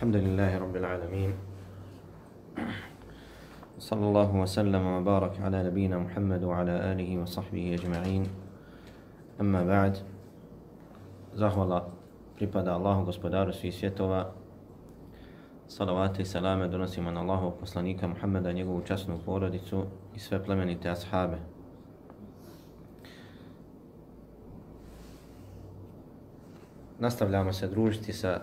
الحمد لله رب العالمين صلى الله وسلم وبارك على نبينا محمد وعلى آله وصحبه أجمعين أما بعد zahvala pripada Allahu gospodaru svih svjetova. Salavate i salame donosimo na Allahov poslanika Muhammeda, njegovu časnu porodicu i sve plemenite ashabe. Nastavljamo se družiti sa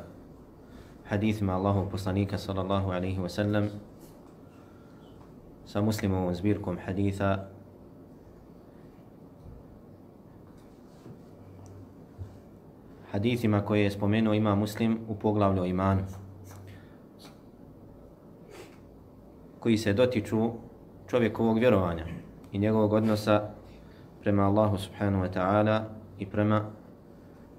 hadithima Allahov poslanika sallallahu alaihi wa sallam sa muslimovom zbirkom haditha. Hadithima koje je spomenuo ima muslim u poglavlju imanu koji se dotiču čovjekovog vjerovanja i njegovog odnosa prema Allahu subhanahu wa ta'ala i prema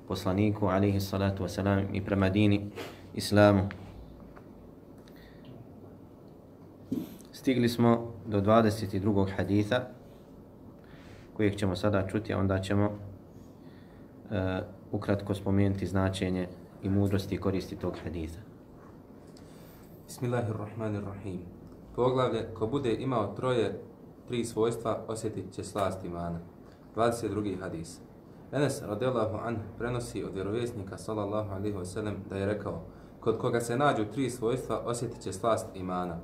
poslaniku alaihi salatu wa salam i prema dini islamu. Stigli smo do 22. haditha kojeg ćemo sada čuti, a onda ćemo uh, ukratko spomenuti značenje i mudrosti i koristi tog haditha. Bismillahirrahmanirrahim. Poglavlje, ko bude imao troje, tri svojstva, osjetit će slast imana. 22. hadis. Enes radijallahu anhu prenosi od vjerovjesnika sallallahu alaihi wasallam da je rekao Kod koga se nađu tri svojstva, osjetit će slast imana.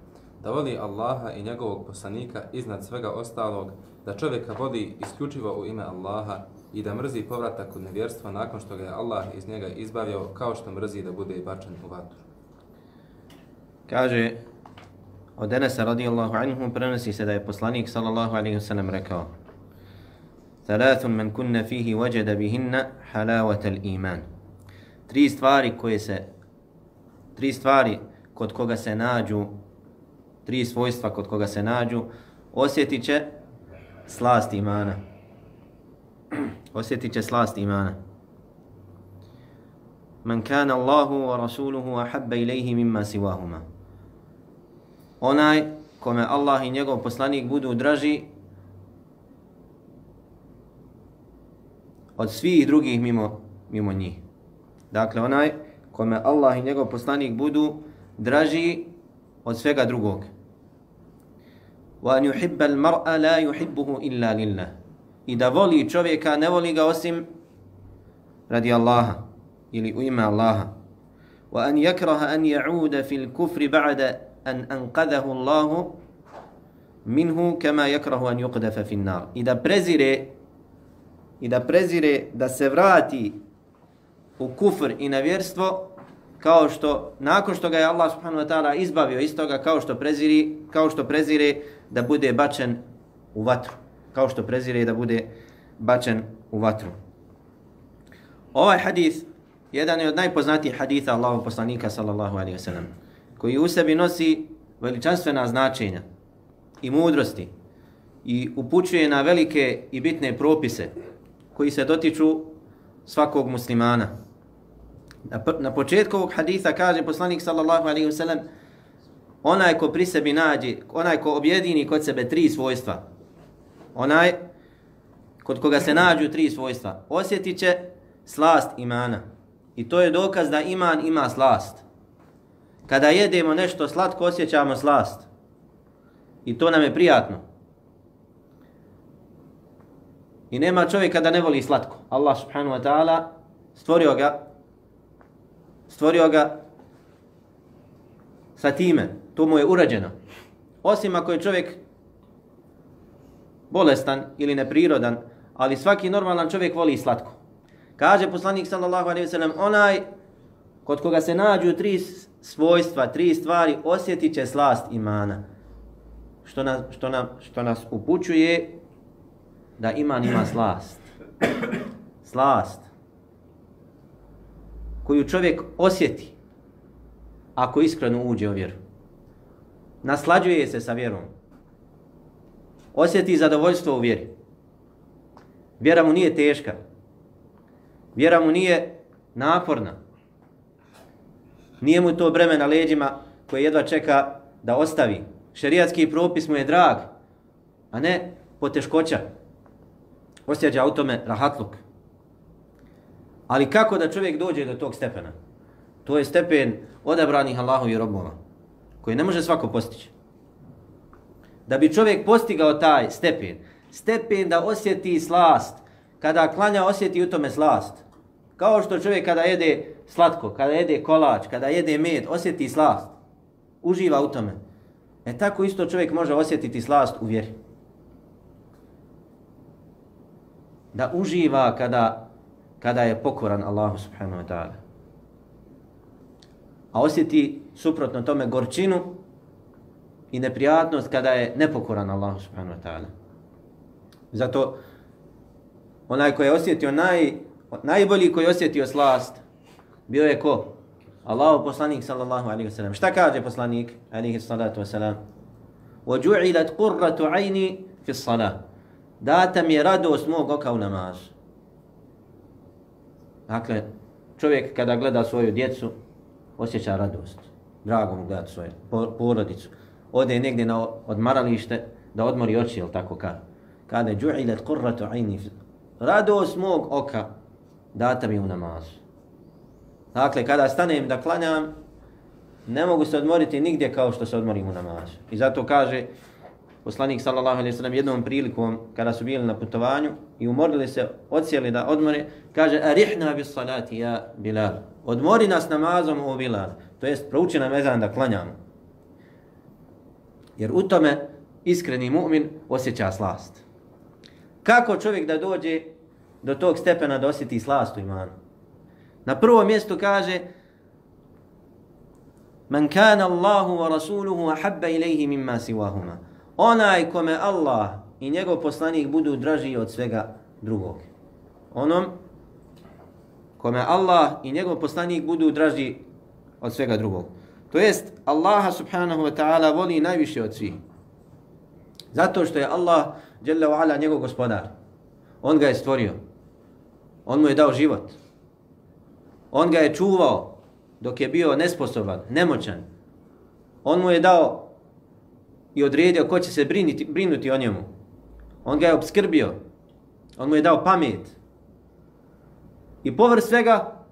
Da voli Allaha i njegovog poslanika iznad svega ostalog, da čovjeka vodi isključivo u ime Allaha i da mrzi povratak u nevjerstvo nakon što ga je Allah iz njega izbavio kao što mrzi da bude bačen u vatru. Kaže, od Enesa radijallahu anhu prenosi se da je poslanik sallallahu alaihi wasallam rekao Thalathun men kunna fihi wajada bihinna halawata iman. Tri stvari koje se tri stvari kod koga se nađu tri svojstva kod koga se nađu. Osjetit će slast imana. Osjetit će slast imana. Man kana Allahu wa rasuluhu ahabba ilayhi mimma siwahuma. Onaj kome Allah i njegov poslanik budu draži od svih drugih mimo, mimo njih. Dakle, onaj kome Allah i njegov poslanik budu draži od svega drugog. Wa an yuhibba al-mar'a la yuhibbuhu illa lillah. I da voli čovjeka, ne voli ga osim radi Allaha ili u ime Allaha. Wa an yakraha an ya'uda fil kufri ba'da an anqadhahu Allah minhu kama yakrahu an yuqdafa fi an-nar. I da prezire i da prezire da se vrati u kufr i na vjerstvo kao što nakon što ga je Allah subhanahu wa ta'ala izbavio iz toga kao što preziri kao što prezire da bude bačen u vatru kao što prezire da bude bačen u vatru ovaj hadis jedan je od najpoznatijih hadisa Allahov poslanika sallallahu alejhi ve sellem koji u sebi nosi veličanstvena značenja i mudrosti i upućuje na velike i bitne propise koji se dotiču svakog muslimana. Na početku ovog haditha kaže poslanik sallallahu alaihi wasallam onaj ko pri sebi nađe, onaj ko objedini kod sebe tri svojstva, onaj kod koga se nađu tri svojstva, osjetit će slast imana. I to je dokaz da iman ima slast. Kada jedemo nešto slatko, osjećamo slast. I to nam je prijatno. I nema čovjeka da ne voli slatko. Allah subhanahu wa ta'ala stvorio ga stvorio ga sa time. To mu je urađeno. Osim ako je čovjek bolestan ili neprirodan, ali svaki normalan čovjek voli slatko. Kaže poslanik sallallahu alejhi ve sellem onaj kod koga se nađu tri svojstva, tri stvari, osjetit će slast imana. Što nas, što, nam, što nas upućuje da iman ima slast. Slast. Koju čovjek osjeti ako iskreno uđe u vjeru. Naslađuje se sa vjerom. Osjeti zadovoljstvo u vjeri. Vjera mu nije teška. Vjera mu nije naporna. Nije mu to breme na leđima koje jedva čeka da ostavi. Šerijatski propis mu je drag, a ne poteškoća osjeća u tome rahatluk. Ali kako da čovjek dođe do tog stepena? To je stepen odabranih Allahu i robova, koji ne može svako postići. Da bi čovjek postigao taj stepen, stepen da osjeti slast, kada klanja osjeti u tome slast. Kao što čovjek kada jede slatko, kada jede kolač, kada jede med, osjeti slast. Uživa u tome. E tako isto čovjek može osjetiti slast u vjeri. Da uživa kada, kada je pokoran Allahu subhanahu wa ta'ala. A osjeti suprotno tome gorčinu i neprijatnost kada je nepokoran Allahu subhanahu wa ta'ala. Zato onaj koji je osjetio naj, najbolji koji je osjetio slast bio je ko? Allahu poslanik sallallahu alaihi wa sallam. Šta kaže poslanik alaihi salatu wa sallam? وَجُعِلَتْ قُرَّةُ عَيْنِ فِي الصَّلَةِ Data mi je radost mog oka u namazu. Dakle, čovjek kada gleda svoju djecu, osjeća radost. Drago mu gledati svoju porodicu. Ode negdje na odmaralište da odmori oči, ili tako kada. Kada je džu'ilet qurratu ajni, radost mog oka data mi u namazu. Dakle, kada stanem da klanjam, ne mogu se odmoriti nigdje kao što se odmorim u namazu. I zato kaže poslanik sallallahu alejhi ve sellem jednom prilikom kada su bili na putovanju i umorili se, odsjeli da odmore, kaže arihna bis salati ya Bilal. Odmori nas namazom o Bilal. To jest prouči nam ezan da klanjamo. Jer u tome iskreni mu'min osjeća slast. Kako čovjek da dođe do tog stepena da osjeti slast u imanu? Na prvo mjesto kaže Man kana Allahu wa rasuluhu ahabba ilayhi mimma siwahuma. Onaj kome Allah i njegov poslanik budu draži od svega drugog. Onom kome Allah i njegov poslanik budu draži od svega drugog. To jest, Allaha subhanahu wa ta'ala voli najviše od svih. Zato što je Allah, jalla wa ala, njegov gospodar. On ga je stvorio. On mu je dao život. On ga je čuvao dok je bio nesposoban, nemoćan. On mu je dao i odredio ko će se brinuti, brinuti o njemu. On ga je obskrbio. On mu je dao pamet. I povr svega,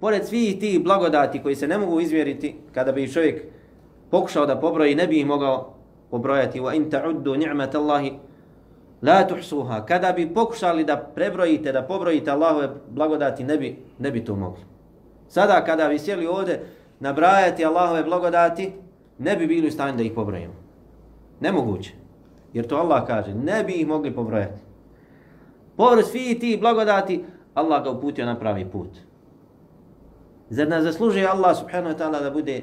pored svih tih blagodati koji se ne mogu izmjeriti, kada bi čovjek pokušao da pobroji, ne bi ih mogao pobrojati. Wa in ta'uddu ni'mat Allahi la tuhsuha. Kada bi pokušali da prebrojite, da pobrojite Allahove blagodati, ne bi, ne bi to mogli. Sada kada bi sjeli ovdje nabrajati Allahove blagodati, ne bi bili u stanju da ih pobrojimo. Nemoguće. Jer to Allah kaže, ne bi ih mogli pobrojati. Povrst svi ti blagodati, Allah ga uputio na pravi put. Zar nas zaslužuje Allah subhanahu wa ta'ala da bude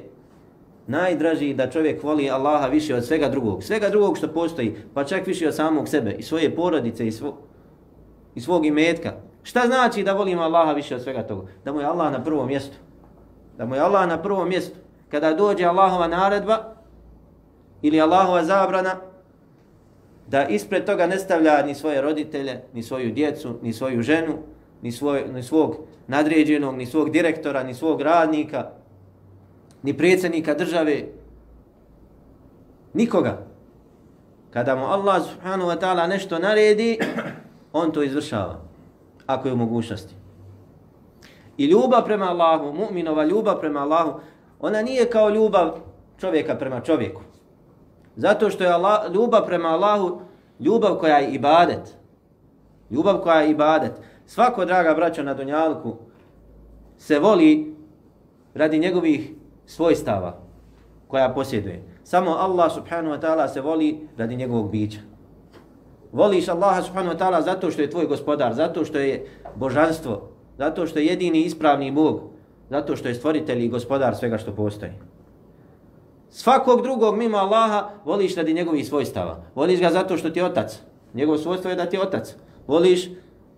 najdraži da čovjek voli Allaha više od svega drugog. Svega drugog što postoji, pa čak više od samog sebe i svoje porodice i, svo, i svog imetka. Šta znači da volimo Allaha više od svega toga? Da mu je Allah na prvom mjestu. Da mu je Allah na prvom mjestu. Kada dođe Allahova naredba ili Allahova zabrana, da ispred toga ne stavlja ni svoje roditelje, ni svoju djecu, ni svoju ženu, ni, svoj, ni svog nadređenog, ni svog direktora, ni svog radnika, ni predsjednika države, nikoga. Kada mu Allah subhanahu wa ta'ala nešto naredi, on to izvršava ako je u mogućnosti. I ljubav prema Allahu, mu'minova ljubav prema Allahu, ona nije kao ljubav čovjeka prema čovjeku. Zato što je Allah, ljubav prema Allahu ljubav koja je ibadet. Ljubav koja je ibadet. Svako, draga braćo, na Dunjalku se voli radi njegovih svojstava koja posjeduje. Samo Allah subhanahu wa ta'ala se voli radi njegovog bića. Voliš Allaha subhanahu wa ta'ala zato što je tvoj gospodar, zato što je božanstvo, zato što je jedini ispravni Bog, zato što je stvoritelj i gospodar svega što postoji. Svakog drugog mimo Allaha voliš radi njegovih svojstava. Voliš ga zato što ti je otac. Njegovo svojstvo je da ti je otac. Voliš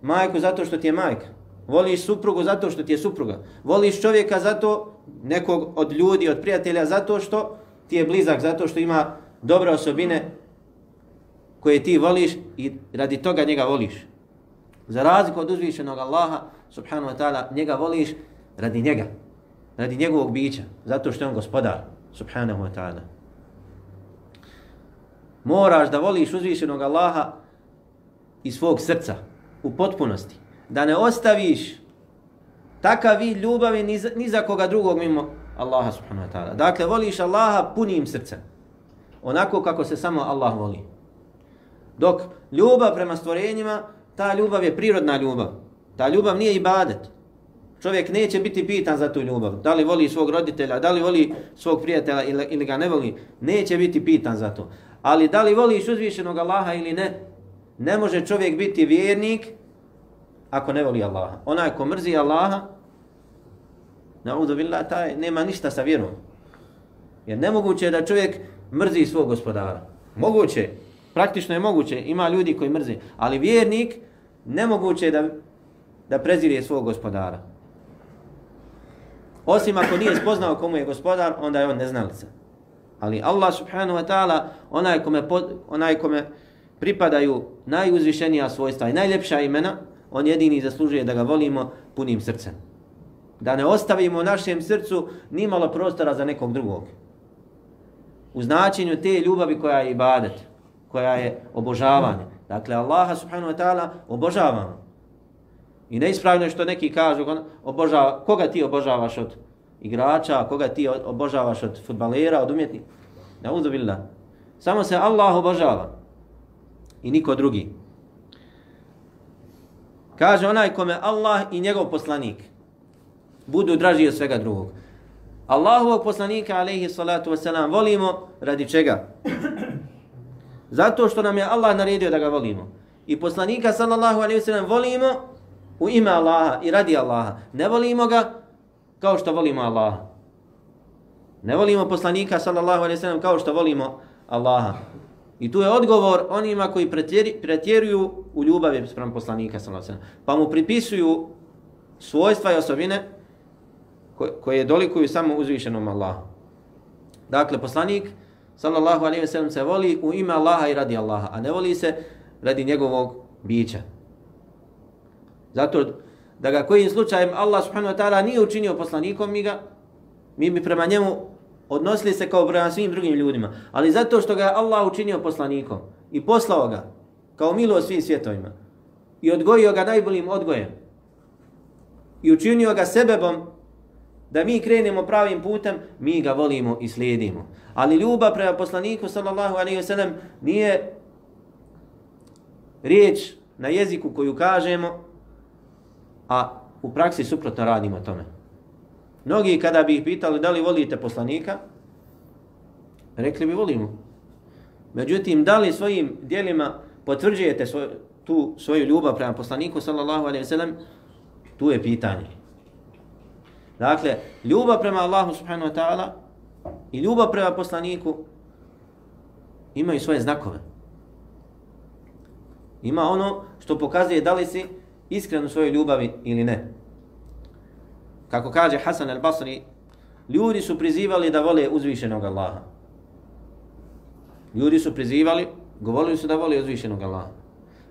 majku zato što ti je majka. Voliš suprugu zato što ti je supruga. Voliš čovjeka zato, nekog od ljudi, od prijatelja, zato što ti je blizak, zato što ima dobre osobine koje ti voliš i radi toga njega voliš. Za razliku od uzvišenog Allaha, subhanahu wa ta'ala, njega voliš radi njega. Radi njegovog bića. Zato što je on gospodar, subhanahu wa ta'ala. Moraš da voliš uzvišenog Allaha iz svog srca, u potpunosti. Da ne ostaviš takav vid ljubavi ni za, ni za koga drugog mimo Allaha subhanahu wa ta'ala. Dakle, voliš Allaha punim srcem. Onako kako se samo Allah voli. Dok ljubav prema stvorenjima, ta ljubav je prirodna ljubav. Ta ljubav nije ibadet. Čovjek neće biti pitan za tu ljubav. Da li voli svog roditelja, da li voli svog prijatelja ili, ili ga ne voli. Neće biti pitan za to. Ali da li voliš uzvišenog Allaha ili ne, ne može čovjek biti vjernik ako ne voli Allaha. Onaj ko mrzi Allaha, naudu billah, taj nema ništa sa vjerom. Jer nemoguće je da čovjek mrzi svog gospodara. Moguće, praktično je moguće, ima ljudi koji mrzi, ali vjernik nemoguće je da, da prezirje svog gospodara. Osim ako nije spoznao komu je gospodar, onda je on neznalica. Ali Allah subhanahu wa ta'ala, onaj kome, pod, onaj kome pripadaju najuzvišenija svojstva i najljepša imena, on jedini zaslužuje da ga volimo punim srcem. Da ne ostavimo u našem srcu ni malo prostora za nekog drugog. U značenju te ljubavi koja je ibadet, koja je obožavanje. Dakle, Allaha subhanahu wa ta'ala obožavamo. I neispravno je što neki kažu, obožava, koga ti obožavaš od igrača, koga ti obožavaš od futbalera, od umjetnika. Ne uzubillah. Samo se Allah obožava. I niko drugi. Kaže onaj kome Allah i njegov poslanik budu draži od svega drugog. Allahovog poslanika, alaihi salatu wasalam, volimo radi čega? Zato što nam je Allah naredio da ga volimo. I poslanika, sallallahu alaihi wasalam, volimo u ime Allaha i radi Allaha. Ne volimo ga kao što volimo Allaha. Ne volimo poslanika, sallallahu alejhi ve sellem kao što volimo Allaha. I tu je odgovor onima koji pretjeruju u ljubavi spram poslanika sallallahu alejhi ve sellem. Pa mu pripisuju svojstva i osobine koje dolikuju samo uzvišenom Allahu. Dakle, poslanik sallallahu alejhi ve sellem se voli u ime Allaha i radi Allaha, a ne voli se radi njegovog bića. Zato da ga kojim slučajem Allah subhanahu wa ta'ala nije učinio poslanikom, mi ga mi bi prema njemu odnosili se kao prema svim drugim ljudima. Ali zato što ga je Allah učinio poslanikom i poslao ga kao milo svim svjetovima i odgojio ga najboljim odgojem i učinio ga sebebom da mi krenemo pravim putem, mi ga volimo i slijedimo. Ali ljubav prema poslaniku sallallahu alaihi wasallam nije riječ na jeziku koju kažemo, a u praksi suprotno radimo tome. Mnogi kada bi ih pitali da li volite poslanika, rekli bi volimo. Međutim, da li svojim dijelima potvrđujete svoj, tu svoju ljubav prema poslaniku, sallallahu alaihi sallam, tu je pitanje. Dakle, ljubav prema Allahu subhanahu wa ta'ala i ljubav prema poslaniku imaju svoje znakove. Ima ono što pokazuje da li si iskren u svojoj ljubavi ili ne. Kako kaže Hasan al-Basri, ljudi su prizivali da vole uzvišenog Allaha. Ljudi su prizivali, govorili su da vole uzvišenog Allaha.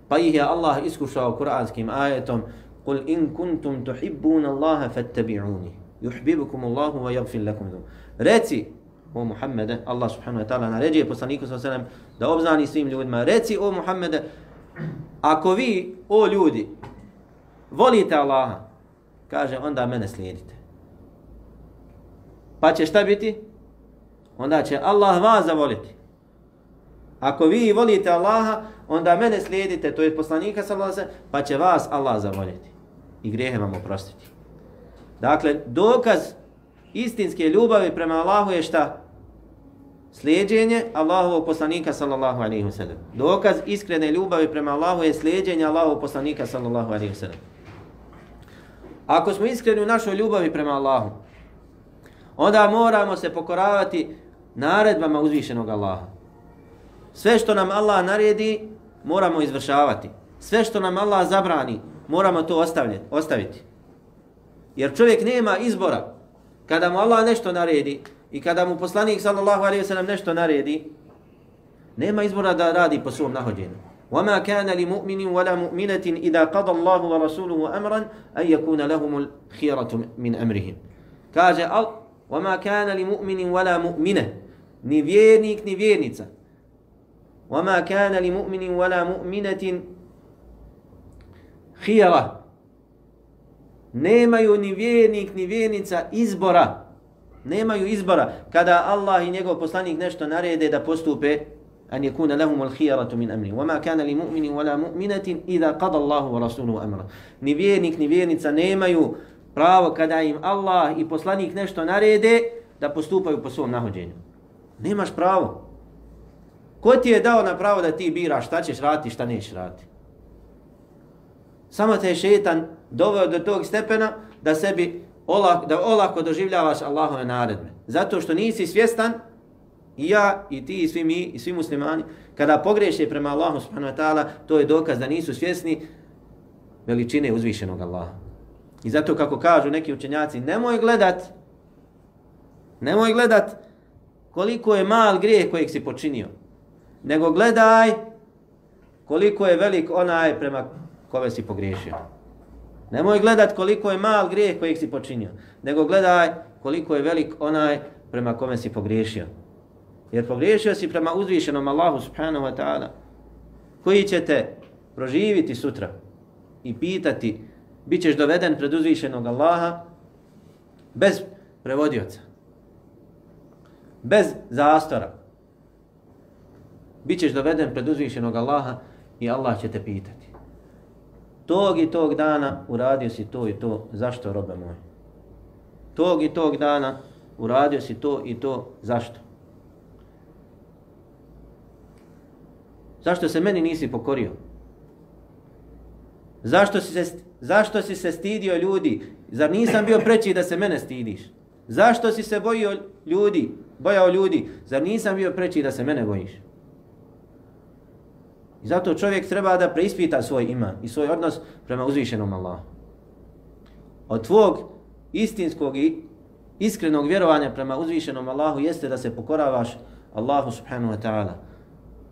Pa ih je Allah iskušao kuranskim ajetom Kul in kuntum tuhibbuna Allaha fattabi'uni yuhibbukum Allahu wa yaghfir lakum. Reci o Muhammede, Allah subhanahu wa ta'ala naređuje poslaniku sallallahu alejhi ve da obznani svim ljudima, reci o Muhammede, ako vi o ljudi volite Allaha, kaže onda mene slijedite. Pa će šta biti? Onda će Allah vas zavoliti. Ako vi volite Allaha, onda mene slijedite, to je poslanika sallallahu pa će vas Allah zavoljeti i grijehe vam oprostiti. Dakle, dokaz istinske ljubavi prema Allahu je šta? Slijedjenje Allahovog poslanika sallallahu alaihi sellem. Dokaz iskrene ljubavi prema Allahu je slijedjenje Allahovog poslanika sallallahu alaihi sellem. Ako smo iskreni u našoj ljubavi prema Allahu, onda moramo se pokoravati naredbama uzvišenog Allaha. Sve što nam Allah naredi, moramo izvršavati. Sve što nam Allah zabrani, moramo to ostaviti. Jer čovjek nema izbora. Kada mu Allah nešto naredi i kada mu poslanik sallallahu alaihi wa sallam nešto naredi, nema izbora da radi po svom nahođenju. وما كان لمؤمن ولا مؤمنة إذا قضى الله ورسوله أمرا أن يكون لهم الخيرة من أمرهم كاج وما كان لمؤمن ولا مؤمنة نفيرنيك نفيرنيك وما كان لمؤمن ولا مؤمنة خيرة Nemaju ni vjernik ni vjernica izbora. Nemaju izbora. Kada Allah i njegov poslanik nešto narede da postupe, أن يكون لهم الخيرة من أمره وما كان لمؤمن ولا مؤمنة إذا قضى الله ورسوله أمره wa rasuluhu amra. Ni vjernik ni vjernica nemaju pravo kada im Allah i poslanik nešto narede da postupaju po svom nahođenju. Nemaš pravo. Ko ti je dao na pravo da ti biraš šta ćeš raditi, šta nećeš raditi? Samo te je šetan doveo do tog stepena da sebi olak, da olako doživljavaš Allahove naredbe. Zato što nisi svjestan i ja i ti i svi mi i svi muslimani kada pogreše prema Allahu subhanahu wa ta'ala to je dokaz da nisu svjesni veličine uzvišenog Allaha. I zato kako kažu neki učenjaci nemoj gledat nemoj gledat koliko je mal grijeh kojeg si počinio nego gledaj koliko je velik onaj prema kome si pogriješio. Nemoj gledat koliko je mal grijeh kojeg si počinio, nego gledaj koliko je velik onaj prema kome si pogriješio. Jer pogriješio si prema uzvišenom Allahu subhanahu wa ta'ala, koji će te proživiti sutra i pitati, bit ćeš doveden pred uzvišenog Allaha bez prevodioca, bez zastora. Bićeš doveden pred uzvišenog Allaha i Allah će te pitati tog i tog dana uradio si to i to, zašto robe moj? Tog i tog dana uradio si to i to, zašto? Zašto se meni nisi pokorio? Zašto si se, zašto si se stidio ljudi? Zar nisam bio preći da se mene stidiš? Zašto si se bojio ljudi? Bojao ljudi? Zar nisam bio preći da se mene bojiš? I zato čovjek treba da preispita svoj iman i svoj odnos prema uzvišenom Allahu. Od tvog istinskog i iskrenog vjerovanja prema uzvišenom Allahu jeste da se pokoravaš Allahu subhanahu wa ta'ala.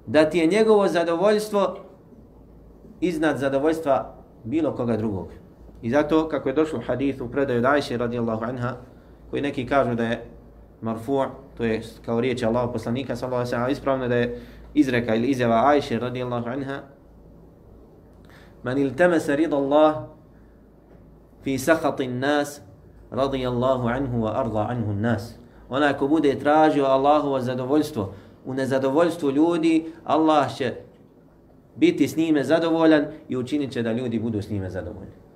Da ti je njegovo zadovoljstvo iznad zadovoljstva bilo koga drugog. I zato, kako je došlo u hadithu predaju Dajše radijallahu anha, koji neki kažu da je marfu' to je kao riječ Allahu poslanika sallallahu alejhi ve sellem ispravno da je izreka ili izjava Ajše radijallahu anha Man iltamasa rida Allah fi sahati nas radijallahu anhu wa arda anhu nas Ona ko bude tražio Allahovo zadovoljstvo u nezadovoljstvu ljudi, Allah će biti s njime zadovoljan i učinit će da ljudi budu s njime zadovoljni.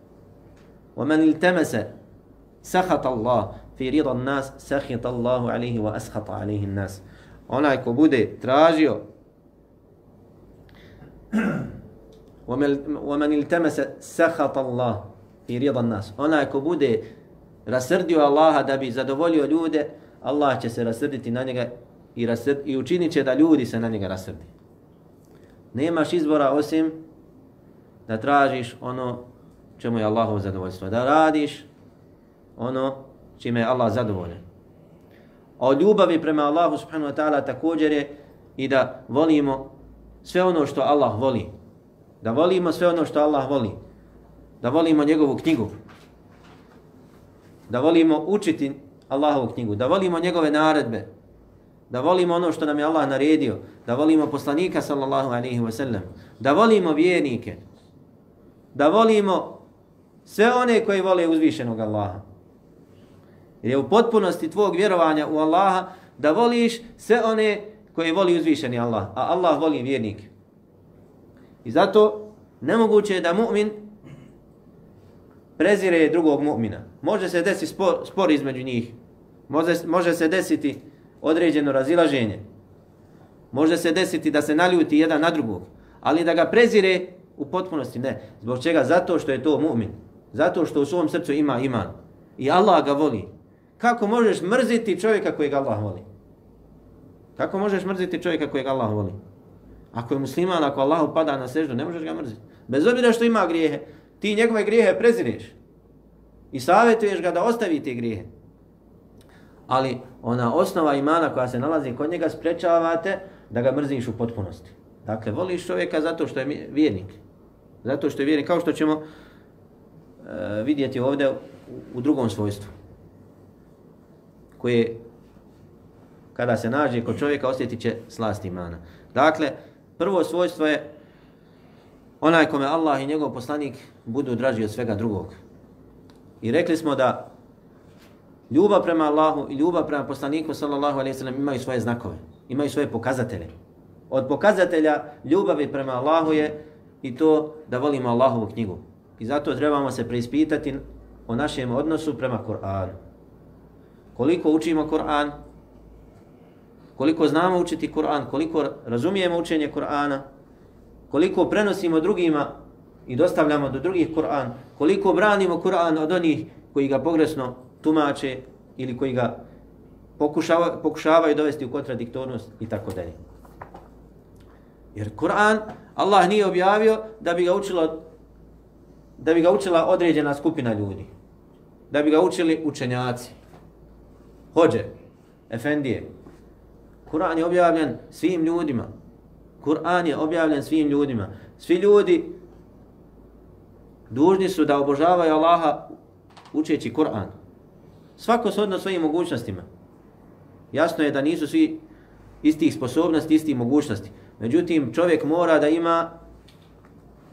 ومن التمس سخط الله في رضا الناس سخط الله عليه واسخط عليه الناس onaj ko bude tražio ومن التمس سخط الله في رضا الناس onaj ko bude rasrdio Allaha da bi zadovoljio ljude Allah će se rasrditi na njega i, rasrd, i učinit će da ljudi se na njega rasrdi nemaš izbora osim da tražiš ono čemu je Allahovo zadovoljstvo da radiš ono čime je Allah zadovoljen a od ljubavi prema Allahu subhanahu wa ta'ala također je i da volimo sve ono što Allah voli. Da volimo sve ono što Allah voli. Da volimo njegovu knjigu. Da volimo učiti Allahovu knjigu. Da volimo njegove naredbe. Da volimo ono što nam je Allah naredio. Da volimo poslanika sallallahu alaihi wa sallam. Da volimo vjernike. Da volimo sve one koji vole uzvišenog Allaha. Jer je u potpunosti tvog vjerovanja u Allaha da voliš sve one koje voli uzvišeni Allah, a Allah voli vjernike. I zato nemoguće je da mu'min prezire drugog mu'mina. Može se desiti spor, spor između njih. Može, može se desiti određeno razilaženje. Može se desiti da se naljuti jedan na drugog. Ali da ga prezire u potpunosti ne. Zbog čega? Zato što je to mu'min. Zato što u svom srcu ima iman. I Allah ga voli. Kako možeš mrziti čovjeka kojeg Allah voli? Kako možeš mrziti čovjeka kojeg Allah voli? Ako je musliman, ako Allah pada na seždu, ne možeš ga mrziti. Bez obzira što ima grijehe, ti njegove grijehe prezireš. I savjetuješ ga da ostavi te grijehe. Ali ona osnova imana koja se nalazi kod njega sprečavate da ga mrziš u potpunosti. Dakle, voliš čovjeka zato što je vjernik. Zato što je vjernik, kao što ćemo e, vidjeti ovdje u, u drugom svojstvu. Koje kada se nađe kod čovjeka osjetit će slast imana. Dakle, prvo svojstvo je onaj kome Allah i njegov poslanik budu draži od svega drugog. I rekli smo da ljubav prema Allahu i ljubav prema poslaniku sallallahu alejhi ve sellem imaju svoje znakove, imaju svoje pokazatelje. Od pokazatelja ljubavi prema Allahu je i to da volimo Allahovu knjigu. I zato trebamo se preispitati o našem odnosu prema Kur'anu. Koliko učimo Kur'an, koliko znamo učiti Kur'an, koliko razumijemo učenje Kur'ana, koliko prenosimo drugima i dostavljamo do drugih Kur'an, koliko branimo Kur'an od onih koji ga pogresno tumače ili koji ga pokušava, pokušavaju dovesti u kontradiktornost i tako dalje. Jer Kur'an Allah nije objavio da bi ga učilo da bi ga učila određena skupina ljudi. Da bi ga učili učenjaci. Hođe, efendije. Kur'an je objavljen svim ljudima. Kur'an je objavljen svim ljudima. Svi ljudi dužni su da obožavaju Allaha učeći Kur'an. Svako se svojim mogućnostima. Jasno je da nisu svi istih sposobnosti, istih mogućnosti. Međutim, čovjek mora da ima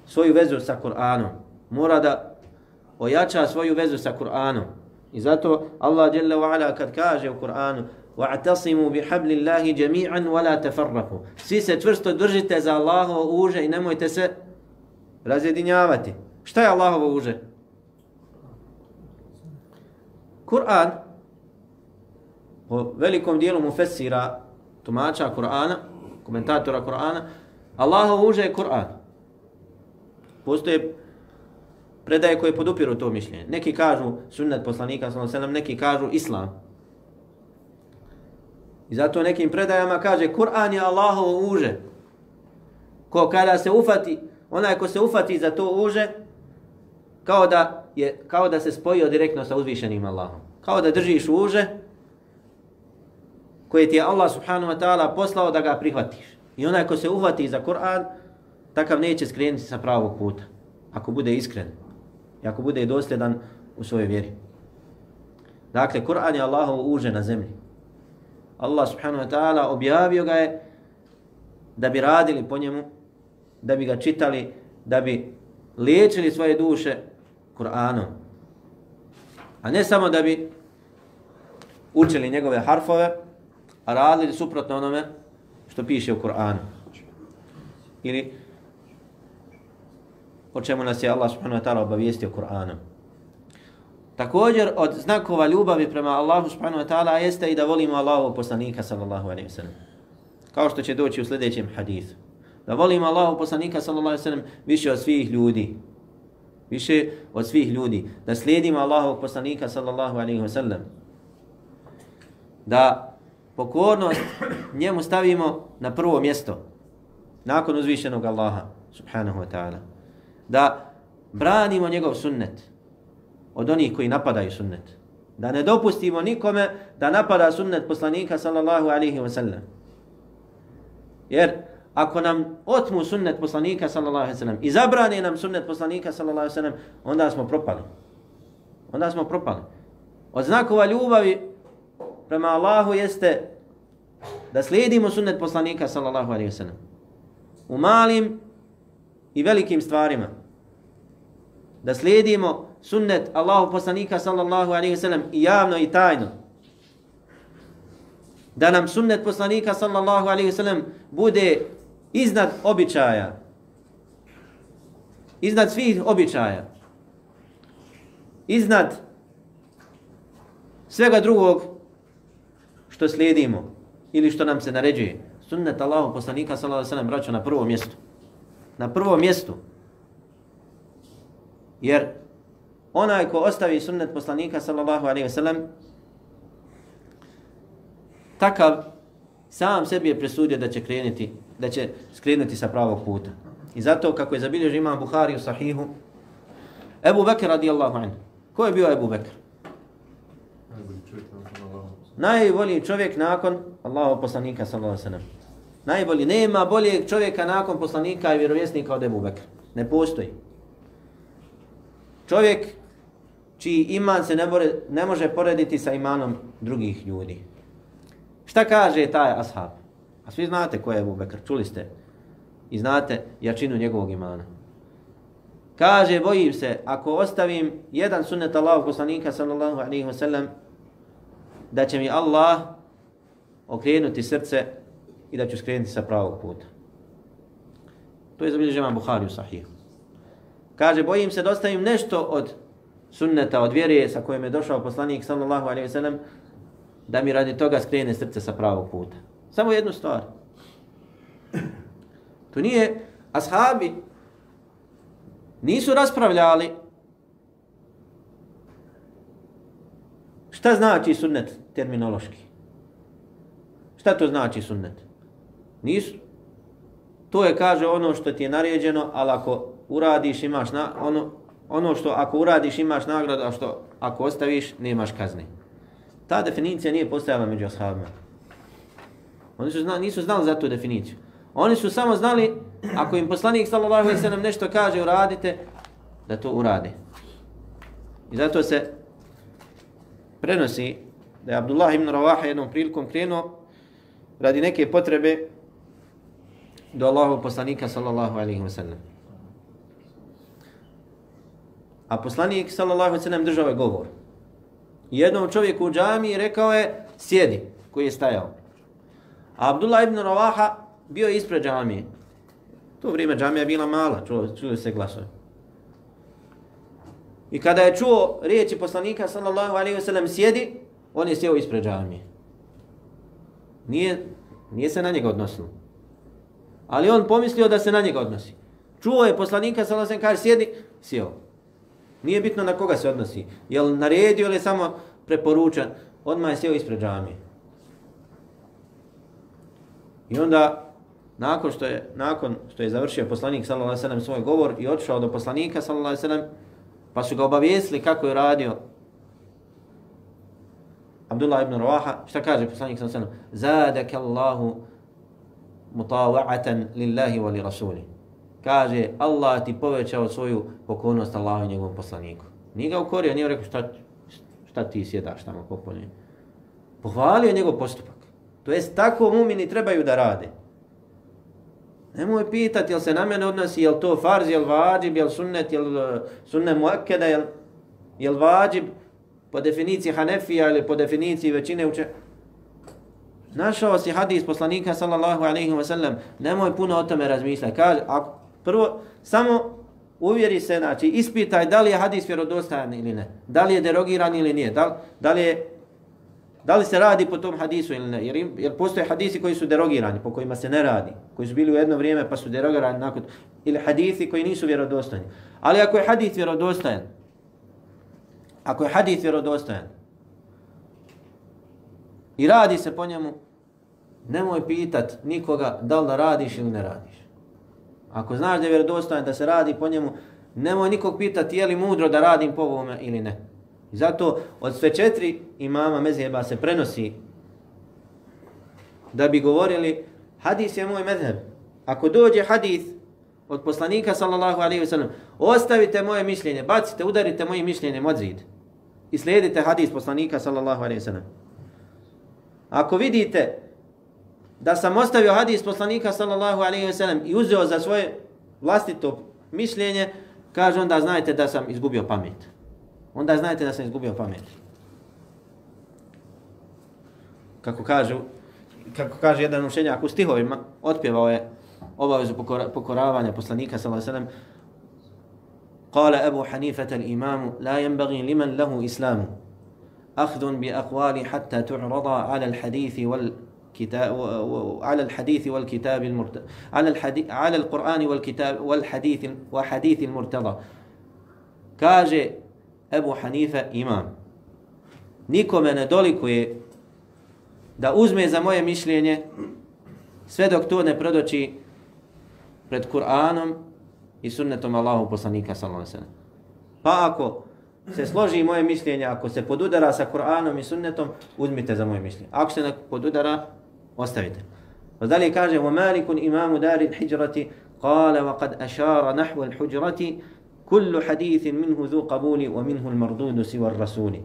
svoju vezu sa Kur'anom. Mora da ojača svoju vezu sa Kur'anom. I zato Allah dželle ve ala kad kaže u Kur'anu: "Wa'tasimu bihablillahi jami'an wa la tafarraqu." Svi se čvrsto držite za Allahovo uže i nemojte se razjedinjavati. Šta je Allahovo uže? Kur'an po velikom dijelu mufessira tumača Kur'ana, komentatora Kur'ana, Allahovo uže je Kur'an. Postoje predaje koje podupiru to mišljenje. Neki kažu sunnet poslanika, sallam, neki kažu islam. I zato nekim predajama kaže Kur'an je Allahovo uže. Ko kada se ufati, onaj ko se ufati za to uže, kao da, je, kao da se spojio direktno sa uzvišenim Allahom. Kao da držiš uže koje ti je Allah subhanahu wa ta'ala poslao da ga prihvatiš. I onaj ko se uhvati za Kur'an, takav neće skrenuti sa pravog puta. Ako bude iskren. I ako bude dosljedan u svojoj vjeri. Dakle, Kur'an je Allahov uže na zemlji. Allah subhanahu wa ta'ala objavio ga je da bi radili po njemu, da bi ga čitali, da bi liječili svoje duše Kur'anom. A ne samo da bi učili njegove harfove, a radili suprotno onome što piše u Kur'anu. Ili o čemu nas je Allah subhanahu wa ta'ala obavijestio Kur'anom. Također od znakova ljubavi prema Allahu subhanahu wa ta'ala jeste i da volimo Allahu poslanika sallallahu alaihi wa sallam. Kao što će doći u sljedećem hadisu. Da volimo Allahu poslanika sallallahu alaihi wa sallam više od svih ljudi. Više od svih ljudi. Da slijedimo Allahovog poslanika sallallahu alaihi wa sallam. Da pokornost njemu stavimo na prvo mjesto. Nakon uzvišenog Allaha subhanahu wa ta'ala. Da branimo njegov sunnet od onih koji napadaju sunnet. Da ne dopustimo nikome da napada sunnet poslanika sallallahu alaihi wa sallam. Jer ako nam otmu sunnet poslanika sallallahu alejhi ve sellem i zabrane nam sunnet poslanika sallallahu alejhi ve sellem, onda smo propali. Onda smo propali. Od znakova ljubavi prema Allahu jeste da slijedimo sunnet poslanika sallallahu alejhi ve sellem U malim i velikim stvarima. Da slijedimo sunnet Allahu poslanika sallallahu alejhi ve sellem i javno i tajno. Da nam sunnet poslanika sallallahu alejhi ve sellem bude iznad običaja. Iznad svih običaja. Iznad svega drugog što slijedimo ili što nam se naređuje. Sunnet Allahu poslanika sallallahu alejhi ve sellem braćo na prvom mjestu. Na prvom mjestu. Jer onaj ko ostavi sunnet poslanika sallallahu alejhi ve sellem takav sam sebi je presudio da će krenuti da će skrenuti sa pravog puta i zato kako je zabilježio imam Buhari u sahihu Ebu Bekr radijallahu anhu ko je bio Ebu Bekr? najbolji čovjek nakon Allahov poslanika sallallahu alaihi sellem. najbolji nema boljeg čovjeka nakon poslanika i vjerovjesnika od Ebu Bekr ne postoji čovjek čiji iman se ne, more, ne može porediti sa imanom drugih ljudi. Šta kaže taj ashab? A svi znate ko je Ebu Bekr, čuli ste i znate jačinu njegovog imana. Kaže, bojim se, ako ostavim jedan sunnet Allahog poslanika sallallahu alaihi wa sallam, da će mi Allah okrenuti srce i da ću skrenuti sa pravog puta. To je zabilježeno Buhari u sahihu. Kaže, bojim se da ostavim nešto od sunneta, od vjere sa kojim je došao poslanik sallallahu alaihi wa sallam, da mi radi toga skrene srce sa pravog puta. Samo jednu stvar. To nije ashabi nisu raspravljali šta znači sunnet terminološki. Šta to znači sunnet? Nisu. To je, kaže, ono što ti je naređeno, ali ako uradiš imaš na, ono, ono što ako uradiš imaš nagradu, a što ako ostaviš nemaš kazne. Ta definicija nije postojala među ashabima. Oni su zna, nisu znali za tu definiciju. Oni su samo znali, ako im poslanik sallallahu alejhi ve sellem nešto kaže uradite, da to urade. I zato se prenosi da je Abdullah ibn Rawaha jednom prilikom krenuo radi neke potrebe do Allahov poslanika sallallahu alejhi ve sellem. A poslanik sallallahu alejhi ve sellem držao je govor. Jednom čovjeku u džamii rekao je sjedi koji je stajao. A Abdullah ibn Ravaha bio je ispred džamije. To vrijeme džamija bila mala, čuo, čuo se glasove. I kada je čuo riječi poslanika sallallahu alaihi wasallam sjedi, on je sjeo ispred džamije. Nije, nije se na njega odnosilo. Ali on pomislio da se na njega odnosi. Čuo je poslanika sallallahu alaihi wasallam kaže sjedi, sjeo. Nije bitno na koga se odnosi. Je naredio ili samo preporučan, odmah je sjeo ispred džamije. I onda nakon što je nakon što je završio poslanik sallallahu alejhi ve sellem svoj govor i otišao do poslanika sallallahu alejhi ve sellem pa su ga obavijestili kako je radio Abdullah ibn Rawaha. Šta kaže poslanik sallallahu alejhi ve sellem? Zadaka Allahu mutawa'atan lillahi wa li rasuli. Kaže Allah ti povećao svoju pokornost Allahu i njegovom poslaniku. Nije ga ukorio nije rekao šta šta ti sjedaš tamo popolje pohvalio njegov postupak to jest tako mumini trebaju da rade Nemoj pitati jel se na mene odnosi, jel to farz, jel vađib, jel sunnet, jel e, sunnet muakkeda, jel, jel vađib po definiciji Hanefija ili po definiciji većine uče. Našao si hadis poslanika sallallahu alaihi wa sallam, nemoj puno o tome razmišljati. Kaže, ako, prvo, samo uvjeri se, znači, ispitaj da li je hadis vjerodostajan ili ne. Da li je derogiran ili nije. Da, da li je Da li se radi po tom hadisu ili ne? Jer, jer postoje hadisi koji su derogirani, po kojima se ne radi. Koji su bili u jedno vrijeme pa su derogirani nakon. Ili hadisi koji nisu vjerodostojni. Ali ako je hadis vjerodostojan, ako je hadis vjerodostojan, i radi se po njemu, nemoj pitat nikoga da li da radiš ili ne radiš. Ako znaš da je vjerodostojan da se radi po njemu, nemoj nikog pitati je li mudro da radim po ovome ili ne. I zato od sve četiri imama mezheba se prenosi da bi govorili hadis je moj mezheb. Ako dođe hadis od poslanika sallallahu alaihi wa sallam, ostavite moje mišljenje, bacite, udarite moje mišljenje od zid i slijedite hadis poslanika sallallahu alaihi wa sallam. Ako vidite da sam ostavio hadis poslanika sallallahu alaihi wa sallam i uzeo za svoje vlastito mišljenje, kaže onda znajte da sam izgubio pamet onda znajte da sam izgubio pamet. Kako kažu, kako kaže jedan učenjak u stihovima, otpjevao je obavezu pokora, pokoravanja poslanika sallallahu alejhi ve sellem. قال أبو حنيفة الإمام لا ينبغي لمن له إسلام أخذ بأقوال حتى تعرض على الحديث والكتاب على الحديث والكتاب المرت على الحديث على القرآن والكتاب والحديث وحديث المرتضى كاجي Ebu Hanife imam. Nikome ne dolikuje da uzme za moje mišljenje sve dok to ne prodoči pred Kur'anom i sunnetom Allahu poslanika sallallahu Pa ako se složi moje mišljenje, ako se podudara sa Kur'anom i sunnetom, uzmite za moje mišljenje. Ako se ne podudara, ostavite. Pa dalje kaže, وَمَالِكُنْ imamu دَارِ الْحِجْرَةِ قَالَ وَقَدْ أَشَارَ نَحْوَ الْحُجْرَةِ kullu hadithin minhu dhu qabuli wa minhu al-mardudu siwa ar-rasuli.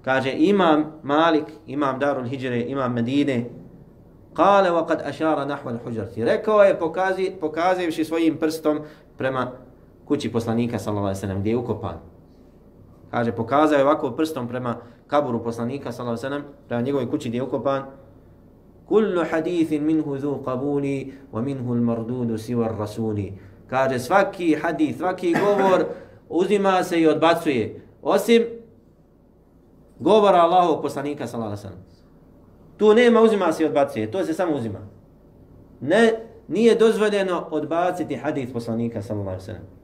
Kaže imam Malik, imam Darul Hijre, imam Medine, kale wa kad ašara nahva al-huđarti. Rekao je pokazi, pokazivši svojim prstom prema kući poslanika sallallahu alejhi ve sellem gdje je ukopan. Kaže pokazao je ovako prstom prema kaburu poslanika sallallahu alejhi ve sellem prema njegovoj kući gdje je ukopan. Kullu hadithin minhu zu qabuli wa minhu al-mardudu siwa ar-rasuli. Kaže svaki hadis, svaki govor uzima se i odbacuje osim govora Allahovog poslanika sallallahu alejhi ve sellem. Tu nema uzima se i odbacuje, to se samo uzima. Ne, nije dozvoljeno odbaciti hadis poslanika sallallahu alejhi ve sellem.